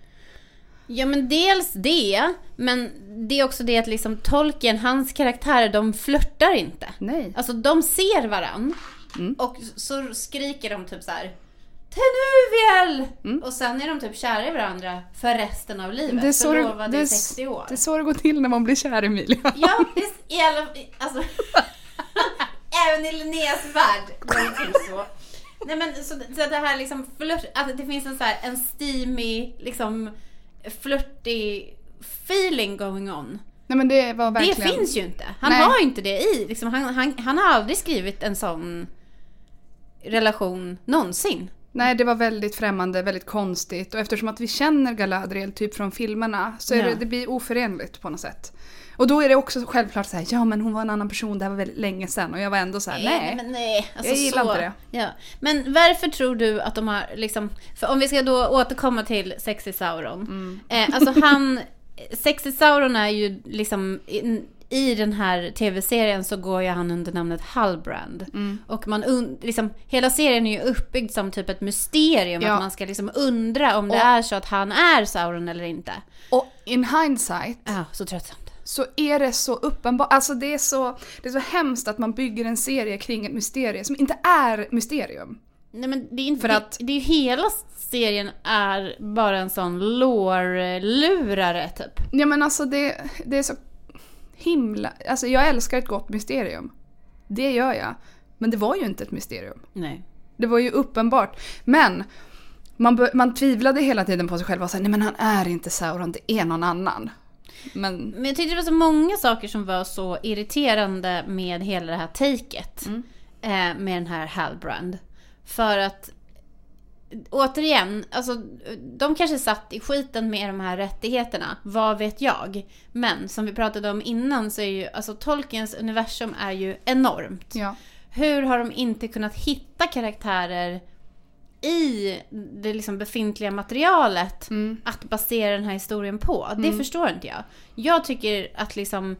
Ja men dels det, men det är också det att liksom Tolkien, hans karaktärer, de flörtar inte.
Nej.
Alltså de ser varann
Mm.
och så skriker de typ så här. Tenuviel!
Mm.
Och sen är de typ kära i varandra för resten av livet.
Det är, så det, det, är,
i 60 år.
det är så det går till när man blir kär Emilia.
Ja, det är i alla alltså, Även i Linneas värld går det till så. Nej men så, så det här liksom flört, att det finns en så här, en steamy, liksom flörtig feeling going on.
Nej men det var verkligen...
Det finns ju inte. Han
Nej.
har ju inte det i. Liksom, han, han, han har aldrig skrivit en sån relation någonsin.
Nej, det var väldigt främmande, väldigt konstigt. Och eftersom att vi känner Galadriel typ från filmerna så är
Ja.
det, det blir oförenligt på något sätt. Och då är det också självklart så här, ja men hon var en annan person, det här var väldigt länge sedan. Och jag var ändå så här, nej.
men nej. Alltså
Jag gillar
så,
inte det.
Ja. Men varför tror du att de har liksom, för om vi ska då återkomma till Sexy Sauron.
Mm.
Eh, alltså han, Sexy Sauron är ju liksom, i, i den här tv-serien så går ju han under namnet Halbrand.
Mm.
Och man und, liksom, hela serien är ju uppbyggd som typ ett mysterium.
Ja.
Att man ska liksom undra om det
Och-
är så att han är Sauron eller inte.
Och in hindsight
Ja, så tröttsamt.
Så är det så uppenbart, alltså det är så, det är så hemskt att man bygger en serie kring ett mysterium som inte är mysterium.
Nej men det är inte,
För att-
det är ju hela serien är bara en sån lore-lurare typ.
Ja men alltså det, det är så himla, alltså jag älskar ett gott mysterium. Det gör jag. Men det var ju inte ett mysterium.
Nej.
Det var ju uppenbart. Men man, man tvivlade hela tiden på sig själv och sa nej men han är inte Sauron, det är någon annan. Men
Men jag tyckte det var så många saker som var så irriterande med hela det här taket. Eh, med den här Halbrand. För att återigen, alltså de kanske satt i skiten med de här rättigheterna, vad vet jag. Men som vi pratade om innan så är ju, alltså Tolkiens universum är ju enormt.
ja.
Hur har de inte kunnat hitta karaktärer i det liksom befintliga materialet att basera den här historien på? Det förstår inte jag. Jag tycker att liksom,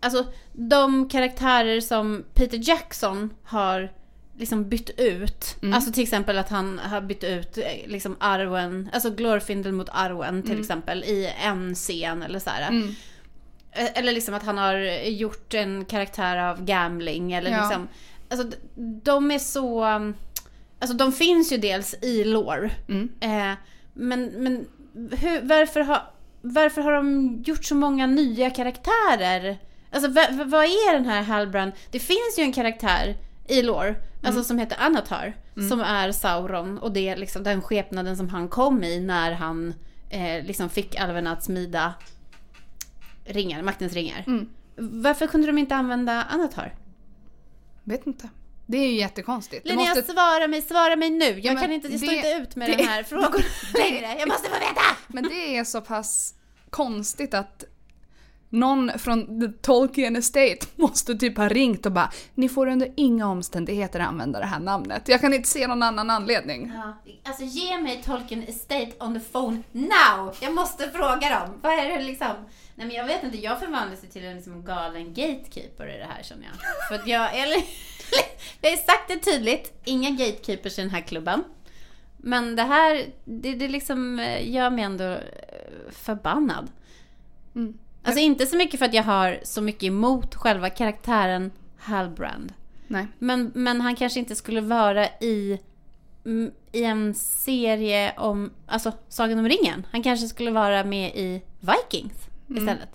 alltså de karaktärer som Peter Jackson har liksom bytt ut. Alltså till exempel att han har bytt ut eh, liksom Arwen, alltså Glorfindel mot Arwen till exempel i en scen eller så här.
Mm.
Eh, Eller liksom att han har gjort en karaktär av Gamling eller
Ja.
liksom. Alltså de är så... Alltså de finns ju dels i lore.
Mm.
Eh, men men hur, varför, har, varför har de gjort så många nya karaktärer? Alltså va- va- vad är den här Halbrand? Det finns ju en karaktär i lore, alltså som heter Anatar. Som är Sauron och det är liksom den skepnaden som han kom i när han eh, liksom fick alverna att smida ringar, maktens ringar.
Mm.
Varför kunde de inte använda Anatar?
Vet inte. Det är ju jättekonstigt.
Linnea,
måste-
svara mig, svara mig nu. Jag
men
kan inte, jag står
det-
inte ut med
det-
den här frågan längre. Jag måste få veta!
Men det är så pass konstigt att någon från the Tolkien Estate måste typ ha ringt och bara Ni får under inga omständigheter använda det här namnet. Jag kan inte se någon annan anledning.
Ja, alltså ge mig Tolkien Estate on the phone now! Jag måste fråga dem. Vad är det liksom? Nej men jag vet inte, jag förvandlas till en liksom galen gatekeeper i det här känner jag. För att jag, eller, jag har sagt det tydligt, inga gatekeepers i den här klubben. Men det här, det, det liksom eh, gör mig ändå eh, förbannad.
Mm.
Alltså inte så mycket för att jag har så mycket emot själva karaktären Halbrand.
Nej.
Men, men han kanske inte skulle vara i mm, i en serie om, alltså Sagan om ringen. Han kanske skulle vara med i Vikings istället.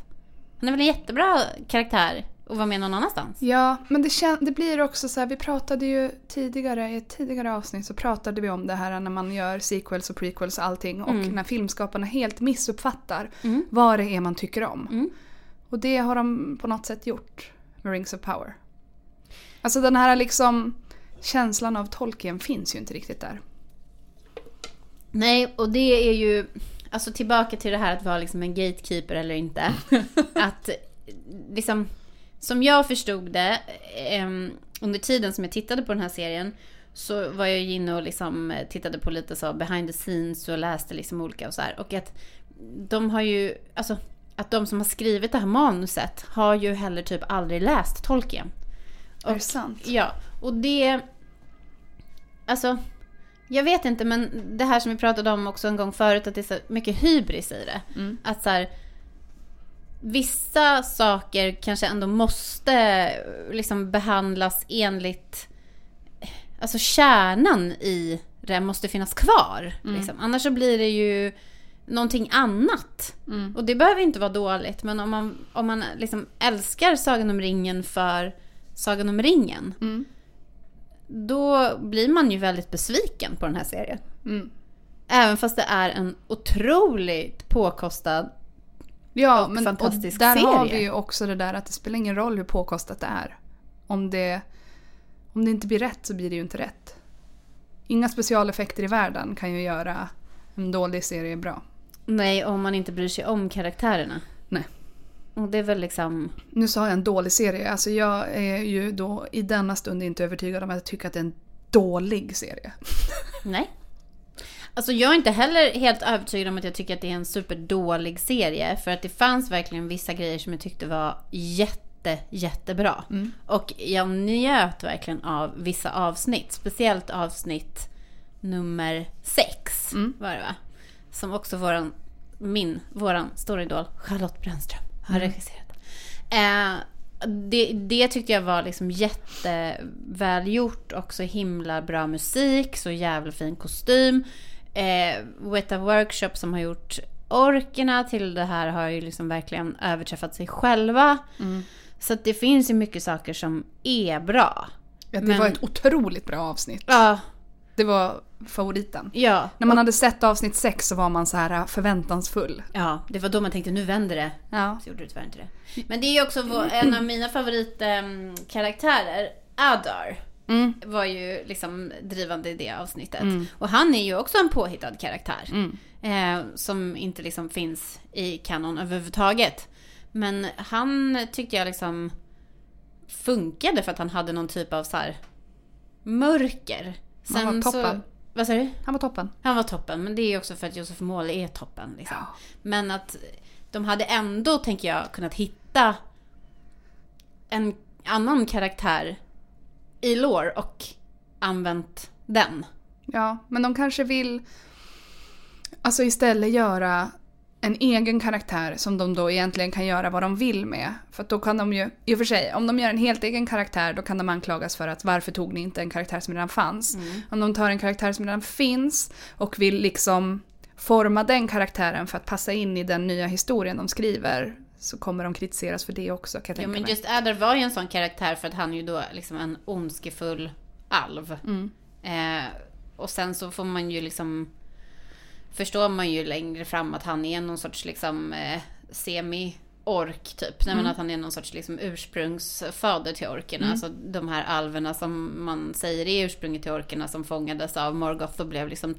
Han är väl en jättebra karaktär att vara med någon annanstans.
Ja, men det, kän- det blir också så här, vi pratade ju tidigare, i ett tidigare avsnitt så pratade vi om det här när man gör sequels och prequels och allting och när filmskaparna helt missuppfattar
Mm.
vad det är man tycker om.
Mm.
Och det har de på något sätt gjort med Rings of Power. Alltså den här liksom känslan av Tolkien finns ju inte riktigt där.
Nej, och det är ju, alltså tillbaka till det här att vara liksom en gatekeeper eller inte. att liksom, som jag förstod det, em, under tiden som jag tittade på den här serien, så var jag inne och liksom tittade på lite så behind the scenes och läste liksom olika och så här. Och att de har ju, alltså att de som har skrivit det här manuset har ju heller typ aldrig läst Tolkien.
är det sant?
Ja, och det... Alltså, jag vet inte, men det här som vi pratade om också en gång förut, att det är så mycket hybris i det.
Mm.
Att så här, vissa saker kanske ändå måste liksom behandlas enligt... Alltså kärnan i det måste finnas kvar. Liksom. Annars så blir det ju någonting annat.
Mm.
Och det behöver inte vara dåligt, men om man, om man liksom älskar Sagan om ringen för Sagan om ringen,
Mm.
då blir man ju väldigt besviken på den här serien.
Mm.
Även fast det är en otroligt påkostad...
Ja,
Och
men och
fantastisk
där har
serie.
vi ju också det där att det spelar ingen roll hur påkostat det är. Om det, om det inte blir rätt så blir det ju inte rätt. Inga specialeffekter i världen kan ju göra en dålig serie bra.
Nej, om man inte bryr sig om karaktärerna.
Nej.
Och det är väl liksom...
Nu sa jag en dålig serie. Alltså jag är ju då i denna stund inte övertygad om att jag tycker att det är en dålig serie.
Nej. Alltså jag är inte heller helt övertygad om att jag tycker att det är en superdålig serie. För att det fanns verkligen vissa grejer som jag tyckte var jätte, jättebra. Och jag njöt verkligen av vissa avsnitt. Speciellt avsnitt nummer sex var det va? Som också våran, min, våran stora idol Charlotte Brännström har regisserat. Eh, det, det tyckte jag var liksom jättevälgjort och så himla bra musik, så jävla fin kostym. Eh, Weta Workshop som har gjort orkerna till det här har ju liksom verkligen överträffat sig själva. Så att det finns ju mycket saker som är bra.
Ja, det
Men-
var ett otroligt bra avsnitt.
Ja,
Det var favoriten.
ja.
När man hade sett avsnitt sex så var man så här förväntansfull.
Ja, det var då man tänkte nu vänder det.
Ja.
Så gjorde det tyvärr inte det. Men det är ju också en av mina favoritkaraktärer, Adar.
Mm.
Var ju liksom drivande i det avsnittet. Och han är ju också en påhittad karaktär.
Mm.
Eh, som inte liksom finns i kanon överhuvudtaget. Men han tyckte jag liksom funkade för att han hade någon typ av så här mörker.
Han var toppen.
Så, vad sa du?
Han var toppen.
Han var toppen, men det är också för att Josef Måle är toppen. Liksom.
Ja.
Men att de hade ändå, tänker jag, kunnat hitta en annan karaktär i lore och använt den.
Ja, men de kanske vill alltså istället göra en egen karaktär som de då egentligen kan göra vad de vill med. För då kan de ju, i och för sig, om de gör en helt egen karaktär då kan de anklagas för att varför tog ni inte en karaktär som redan fanns? Om de tar en karaktär som redan finns och vill liksom forma den karaktären för att passa in i den nya historien de skriver så kommer de kritiseras för det också kan jag
Ja,
tänka
men
mig.
just Adar var ju en sån karaktär för att han är ju då liksom en ondskefull alv.
Mm.
Eh, och sen så får man ju liksom förstår man ju längre fram att han är någon sorts liksom eh, semi-ork typ. Nej, men att han är någon sorts liksom ursprungsfader till orkerna. Alltså de här alverna som man säger är ursprunget till orkerna som fångades av Morgoth och blev liksom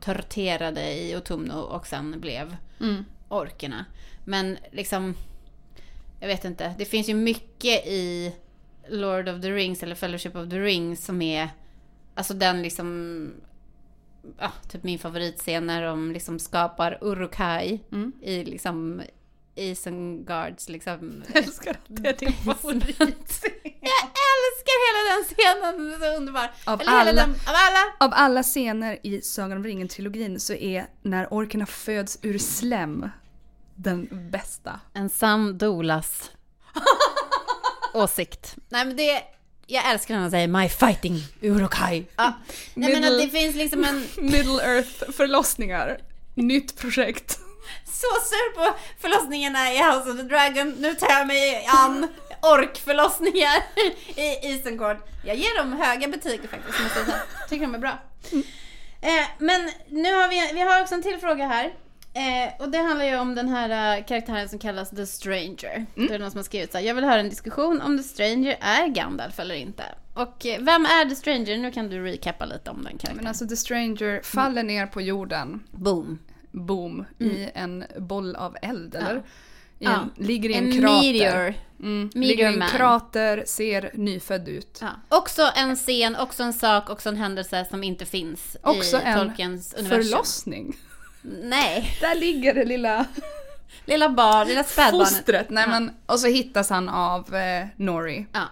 torterade i Otumno och sen blev
Mm.
Orkerna. Men liksom, jag vet inte. Det finns ju mycket i Lord of the Rings eller Fellowship of the Rings som är, alltså den liksom, ja, typ min favoritscen när de liksom skapar Urukai
Mm.
i liksom Isengards liksom.
Jag älskar att det är din favorit.
Jag älskar hela den scenen, den är så underbar.
Av
Eller hela
alla.
den, av alla.
Av alla scener i Sagan om ringen-trilogin så är när orkerna föds ur slem den bästa.
En sann Dolas åsikt. Nej men det, Jag älskar när han säger My fighting Urukai. Ja. Nej men att det finns liksom en...
Middle Earth förlossningar. Nytt projekt.
Så sur på förlossningarna i House of the Dragon. Nu tar jag mig an orkförlossningar i Isengård. Jag ger dem höga betyg faktiskt, måste jag säga. Tycker de är bra. Eh, men nu har vi, vi har också en till fråga här. Eh, och det handlar ju om den här uh, karaktären som kallas The Stranger. Mm. Det är någon som har skrivit så här, jag vill höra en diskussion om The Stranger är Gandalf eller inte. Och eh, vem är The Stranger? Nu kan du recappa lite om den karaktären.
Men alltså The Stranger faller mm. ner på jorden.
Boom.
Boom. Mm. I en boll av eld, eller? Ja. I en, ja. Ligger i en, en krater. Meteor. Mm. Ligger i en krater, ser nyfödd ut.
Ja. Också en scen, också en sak, också en händelse som inte finns också i Tolkiens universum. Också en
förlossning.
Nej.
Där ligger det lilla...
Lilla barn, lilla spädbarnet.
Fostret. Nej, ja. men, och så hittas han av eh, Nori.
Ja.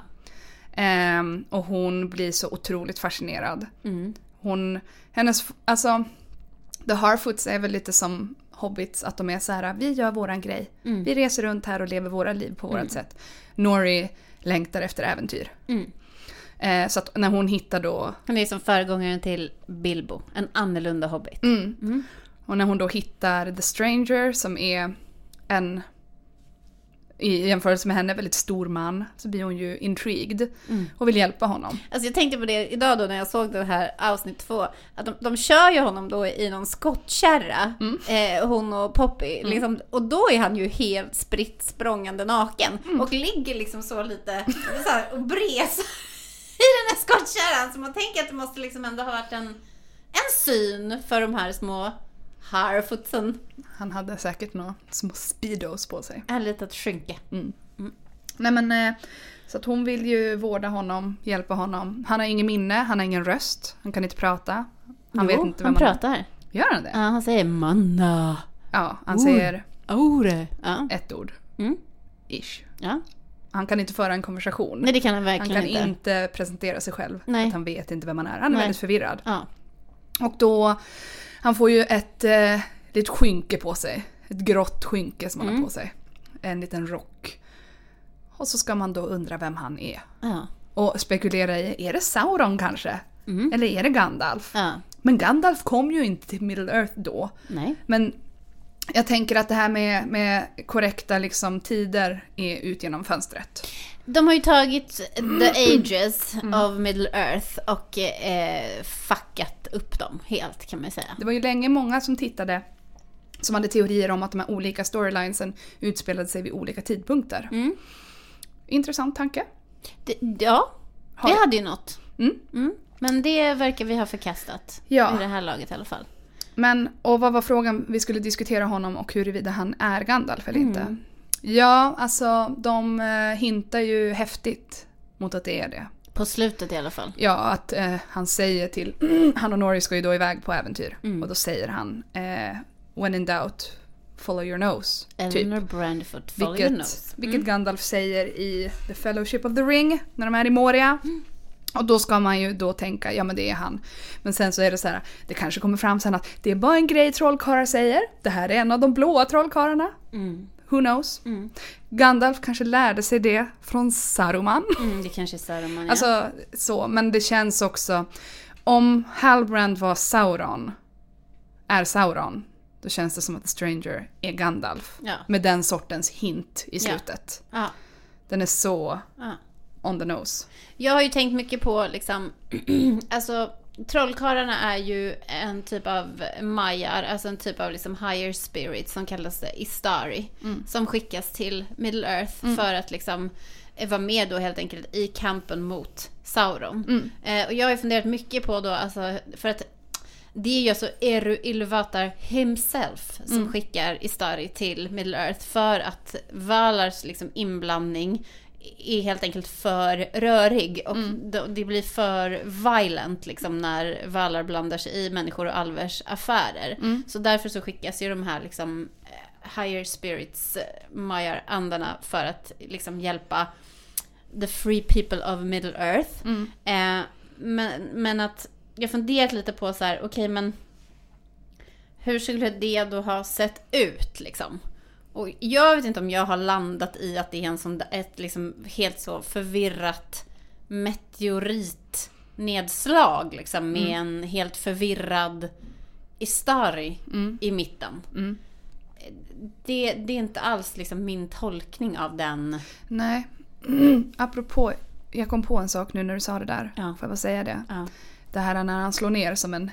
Um, och hon blir så otroligt fascinerad. Mm. Hon, hennes, alltså, The Harfoots är väl lite som hobbits, att de är så här, vi gör våran grej. Mm. Vi reser runt här och lever våra liv på mm. vårat sätt. Nori längtar efter äventyr. Mm. Eh, så att när hon hittar då...
Han är som föregångaren till Bilbo, en annorlunda hobbit.
Mm. Mm. Och när hon då hittar The Stranger som är en i jämförelse med henne väldigt stor man så blir hon ju intrigued mm. och vill hjälpa honom.
Alltså jag tänkte på det idag då när jag såg det här avsnitt två. Att de, de kör ju honom då i någon skottkärra, mm. eh, hon och Poppy. Mm. Liksom, och då är han ju helt spritt språngande naken. Mm. Och ligger liksom så lite så här, och bres i den här skottkärran. Så man tänker att det måste liksom ändå ha varit en, en syn för de här små Harfootsen.
Han hade säkert några små speedos på sig.
Ett litet skynke.
Mm. Mm. Nej men, eh, så att hon vill ju vårda honom, hjälpa honom. Han har ingen minne, han har ingen röst, han kan inte prata.
Han jo, vet inte vem han pratar. Är.
Gör han det?
Ja, han säger manna.
Ja, han Or. säger
Ore. Ja.
ett ord.
Mm.
Ish.
Ja.
Han kan inte föra en konversation.
Nej, det kan han verkligen
inte. Han kan
inte,
inte presentera sig själv.
Nej.
Att han vet inte vem han är. Han är Nej. väldigt förvirrad.
Ja.
Och då han får ju ett eh, litet skynke på sig. Ett grått skynke som han har mm. på sig. En liten rock. Och så ska man då undra vem han är.
Ja.
Och spekulera i, är det Sauron kanske? Mm. Eller är det Gandalf?
Ja.
Men Gandalf kom ju inte till Middle Earth då.
Nej.
Men jag tänker att det här med, med korrekta liksom, tider är ut genom fönstret.
De har ju tagit the ages mm. of Middle Earth och eh, fuckat upp dem helt kan man säga.
Det var ju länge många som tittade som hade teorier om att de här olika storylinesen utspelade sig vid olika tidpunkter.
Mm.
Intressant tanke.
Det, ja, har det hade ju något.
Mm.
Mm. Men det verkar vi ha förkastat.
Ja.
I det här laget i alla fall.
Men, och vad var frågan? Vi skulle diskutera honom och huruvida han är Gandalf eller inte. Ja, alltså de eh, hintar ju häftigt mot att det är det.
På slutet i alla fall.
Ja, att eh, han säger till... han och Nori ska ju då iväg på äventyr. Mm. Och då säger han eh, When in doubt, follow your nose.
Eleanor typ. Brandfoot, follow
vilket,
your nose.
Mm. Vilket Gandalf säger i The Fellowship of the Ring när de är i Moria. Mm. Och då ska man ju då tänka, ja men det är han. Men sen så är det så här, det kanske kommer fram sen att det är bara en grej trollkarlar säger. Det här är en av de blåa trollkarlarna.
Mm.
Who knows?
Mm.
Gandalf kanske lärde sig det från Saruman.
Mm, det kanske är Saruman, ja.
Alltså så, men det känns också... Om Halbrand var Sauron, är Sauron, då känns det som att The Stranger är Gandalf.
Ja.
Med den sortens hint i slutet.
Ja.
Den är så on the nose.
Jag har ju tänkt mycket på liksom, alltså Trollkarlarna är ju en typ av majar, alltså en typ av liksom higher spirit som kallas Istari. Mm. Som skickas till Middle Earth mm. för att liksom vara med då helt enkelt i kampen mot Sauron.
Mm.
Eh, och jag har funderat mycket på då, alltså för att det är ju alltså Eru Ilvatar himself som mm. skickar Istari till Middle Earth för att Valars liksom inblandning är helt enkelt för rörig och mm. det blir för violent liksom när Valar blandar sig i människor och alvers affärer.
Mm.
Så därför så skickas ju de här liksom eh, higher spirits, eh, Maiar-andarna för att liksom hjälpa the free people of middle earth.
Mm.
Eh, men, men att jag funderat lite på så här, okej okay, men hur skulle det då ha sett ut liksom? Och jag vet inte om jag har landat i att det är en sån, ett liksom helt så förvirrat meteoritnedslag liksom med en helt förvirrad Istari i mitten.
Mm.
Det, det är inte alls liksom min tolkning av den.
Nej. Apropå, jag kom på en sak nu när du sa det där.
Ja.
Får jag bara säga det?
Ja.
Det här när han slår ner som en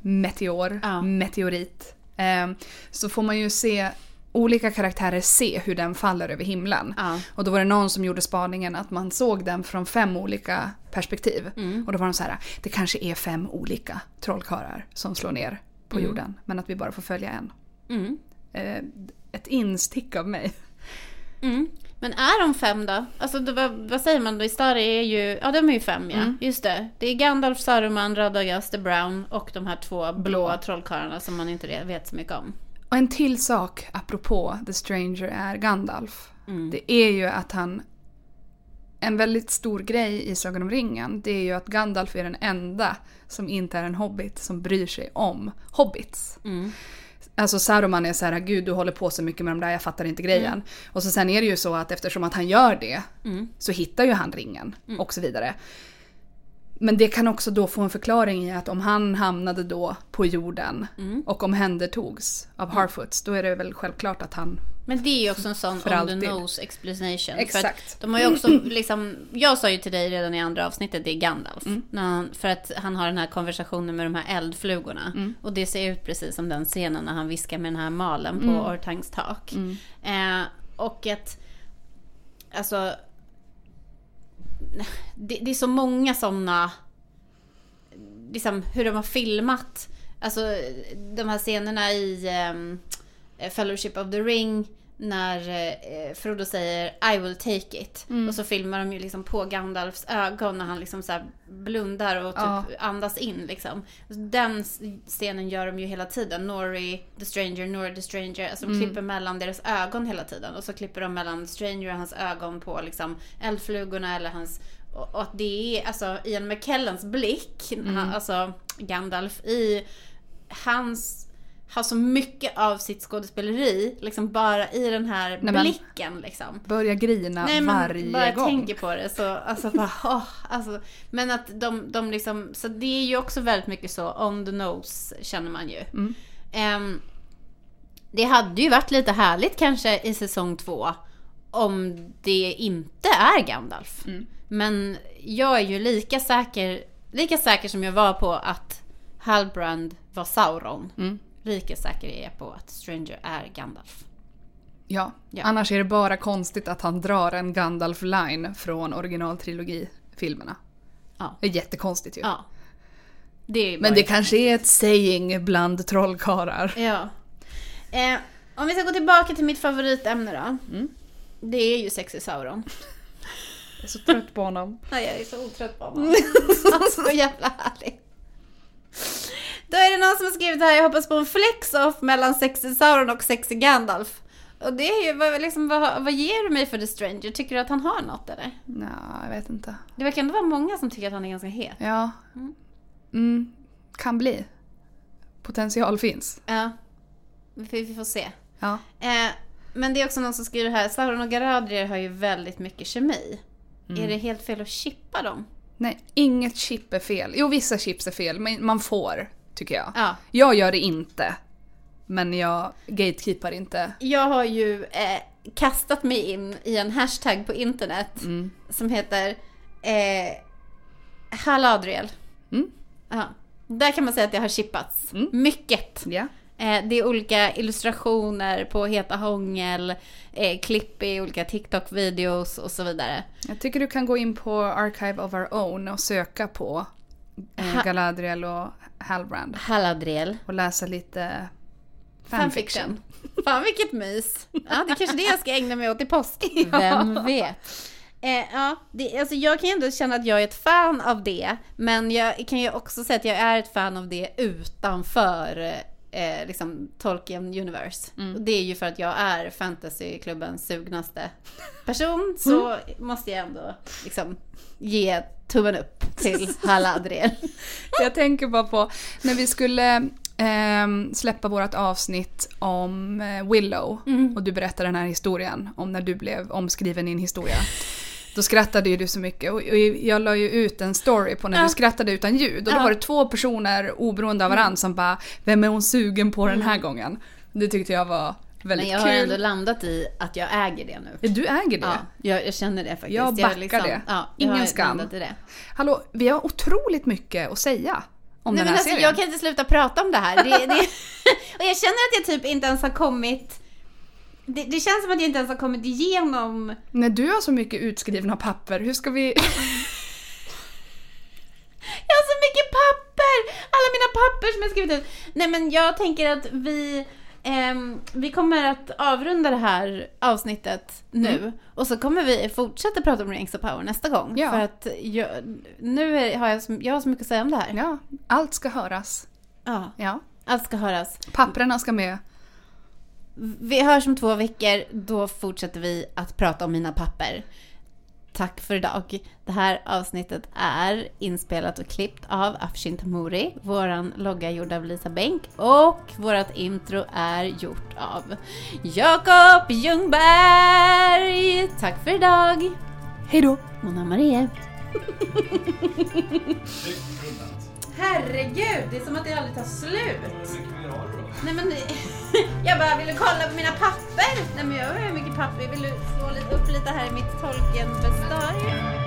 meteor,
Ja.
meteorit. Eh, så får man ju se olika karaktärer se hur den faller över himlen.
Ja.
Och då var det någon som gjorde spaningen att man såg den från fem olika perspektiv.
Mm.
Och då var de så här, det kanske är fem olika trollkarlar som slår ner på jorden. Men att vi bara får följa en.
Mm.
Eh, ett instick av mig.
Mm. Men är de fem då? Alltså det, vad, vad säger man då? Istari är ju, ja de är ju fem ja. Just det. Det är Gandalf, Saruman, Radagast, the Brown och de här två blå
Blå.
trollkarlarna som man inte vet så mycket om.
Och en till sak apropå The Stranger är Gandalf.
Mm.
Det är ju att han... En väldigt stor grej i Sagan om ringen det är ju att Gandalf är den enda som inte är en hobbit som bryr sig om hobbits.
Mm.
Alltså Saruman är så här, gud du håller på så mycket med de där, jag fattar inte grejen. Och så sen är det ju så att eftersom att han gör det
Mm.
så hittar ju han ringen och så vidare. Men det kan också då få en förklaring i att om han hamnade då på jorden
Mm.
och omhändertogs av Harfoots, då är det väl självklart att han...
Men det är ju också en sån on the nose explanation.
Exakt.
de har ju också liksom, jag sa ju till dig redan i andra avsnittet, det är Gandalf.
Mm.
Han, för att han har den här konversationen med de här eldflugorna.
Mm.
Och det ser ut precis som den scenen när han viskar med den här malen på
Mm.
Ortangs tak. Eh, och att, alltså, det, det är så många sådana, liksom hur de har filmat, alltså de här scenerna i um, Fellowship of the Ring när eh, Frodo säger I will take it. Och så filmar de ju liksom på Gandalfs ögon när han liksom så blundar och typ
Ja.
andas in liksom. Den scenen gör de ju hela tiden. Nori the stranger, Nori the stranger. Alltså de klipper mellan deras ögon hela tiden. Och så klipper de mellan the stranger och hans ögon på liksom eldflugorna eller hans och och att det är alltså Ian McKellens blick, han, alltså Gandalf i hans har så mycket av sitt skådespeleri liksom bara i den här
Nej,
blicken liksom.
Börjar grina
Nej men
varje
bara
gång.
tänker på det så, alltså bara, åh, alltså, Men att de, de liksom, så det är ju också väldigt mycket så on the nose känner man ju.
Mm.
Ehm, det hade ju varit lite härligt kanske i säsong två om det inte är Gandalf.
Mm.
Men jag är ju lika säker, lika säker som jag var på att Halbrand var Sauron.
Mm.
Lika säker är på att Stranger är Gandalf.
Ja.
Ja.
annars är det bara konstigt att han drar en Gandalf-line från originaltrilogifilmerna.
Ja.
Det är jättekonstigt ju.
Ja. Det är
Men det kanske är ett saying bland trollkarlar.
Ja. Eh, om vi ska gå tillbaka till mitt favoritämne då.
Mm.
Det är ju Sexy Sauron.
Jag är så trött på honom.
Nej, jag är så otrött på honom. så jävla härlig. Då är det någon som har skrivit här, jag hoppas på en flex-off mellan Sexy Sauron och Sexy Gandalf. Och det är ju, vad, liksom, vad, vad ger du mig för The Stranger? Tycker du att han har något eller?
Nej, jag vet inte.
Det verkar ändå vara många som tycker att han är ganska het.
Ja. Mm, kan bli. Potential finns.
Ja. Vi, vi får se.
Ja.
Eh, men det är också någon som skriver här, Sauron och Galadriel har ju väldigt mycket kemi.
Mm.
Är det helt fel att chippa dem?
Nej, inget chip är fel. Jo, vissa chips är fel, men man får, tycker jag.
Ja.
Jag gör det inte. Men jag gatekeepar inte.
Jag har ju eh, kastat mig in i en hashtag på internet
Mm.
som heter eh, Haladriel.
Mm.
Ja. Där kan man säga att det har chippats.
Mm.
Mycket. Eh, det är olika illustrationer på Heta Hångel, eh, klipp i olika TikTok-videos och så vidare.
Jag tycker du kan gå in på Archive of Our Own och söka på
Ha-
Galadriel och Halbrand.
Haladriel.
Och läsa lite
Fanfiction.
fanfiction.
Fan vilket mys. Ja, det är kanske det jag ska ägna mig åt i påsk. Vem vet. Eh, ja, det, alltså jag kan ju ändå känna att jag är ett fan av det. Men jag kan ju också säga att jag är ett fan av det utanför eh, liksom Tolkien Universe. Och det är ju för att jag är fantasyklubbens sugnaste person. Så måste jag ändå liksom ge tummen upp till Haladriel.
Jag tänker bara på när vi skulle ehm, släppa vårt avsnitt om eh, Willow
Mm.
och du berättade den här historien om när du blev omskriven i en historia. Då skrattade ju du så mycket och jag la ju ut en story på när
Ja.
du skrattade utan ljud och då
Ja.
var det två personer oberoende av varandra som bara “Vem är hon sugen på den här gången?” Det tyckte jag var väldigt
Men jag har
kul.
ändå landat i att jag äger det nu.
Du äger det.
Ja, jag, jag känner det faktiskt.
Jag backar det.
Ja,
Ingen
jag har
skam.
i det.
Hallå, vi har otroligt mycket att säga om
Nej,
den
men
här
alltså,
serien.
jag kan inte sluta prata om det här. Det, det, och jag känner att jag typ inte ens har kommit... Det, det känns som att jag inte ens har kommit igenom...
När du har så mycket utskrivna papper, hur ska vi...
Jag har så mycket papper! Alla mina papper som jag skrivit ut. Nej men jag tänker att vi... ehm, vi kommer att avrunda det här avsnittet nu.
Mm.
Och så kommer vi fortsätta prata om Rings of Power nästa gång.
Ja.
För att jag, nu är, har jag, så, jag har så mycket att säga om det här.
Ja, allt ska höras.
Ja,
Ja.
allt ska höras.
Papprena ska med.
Vi hörs om två veckor. Då fortsätter vi att prata om mina papper. Tack för idag. Det här avsnittet är inspelat och klippt av Afshin Tamuri. Våran logga är gjord av Lisa Bänk och vårat intro är gjort av Jakob Ljungberg. Tack för idag.
Hej då!
Mona Marie. Herregud, det är som att det aldrig tar slut. Nej men, jag bara, vill du kolla på mina papper? Nej men jag har hur mycket papper. Vill du slå upp lite här i mitt Tolkien-bestånd?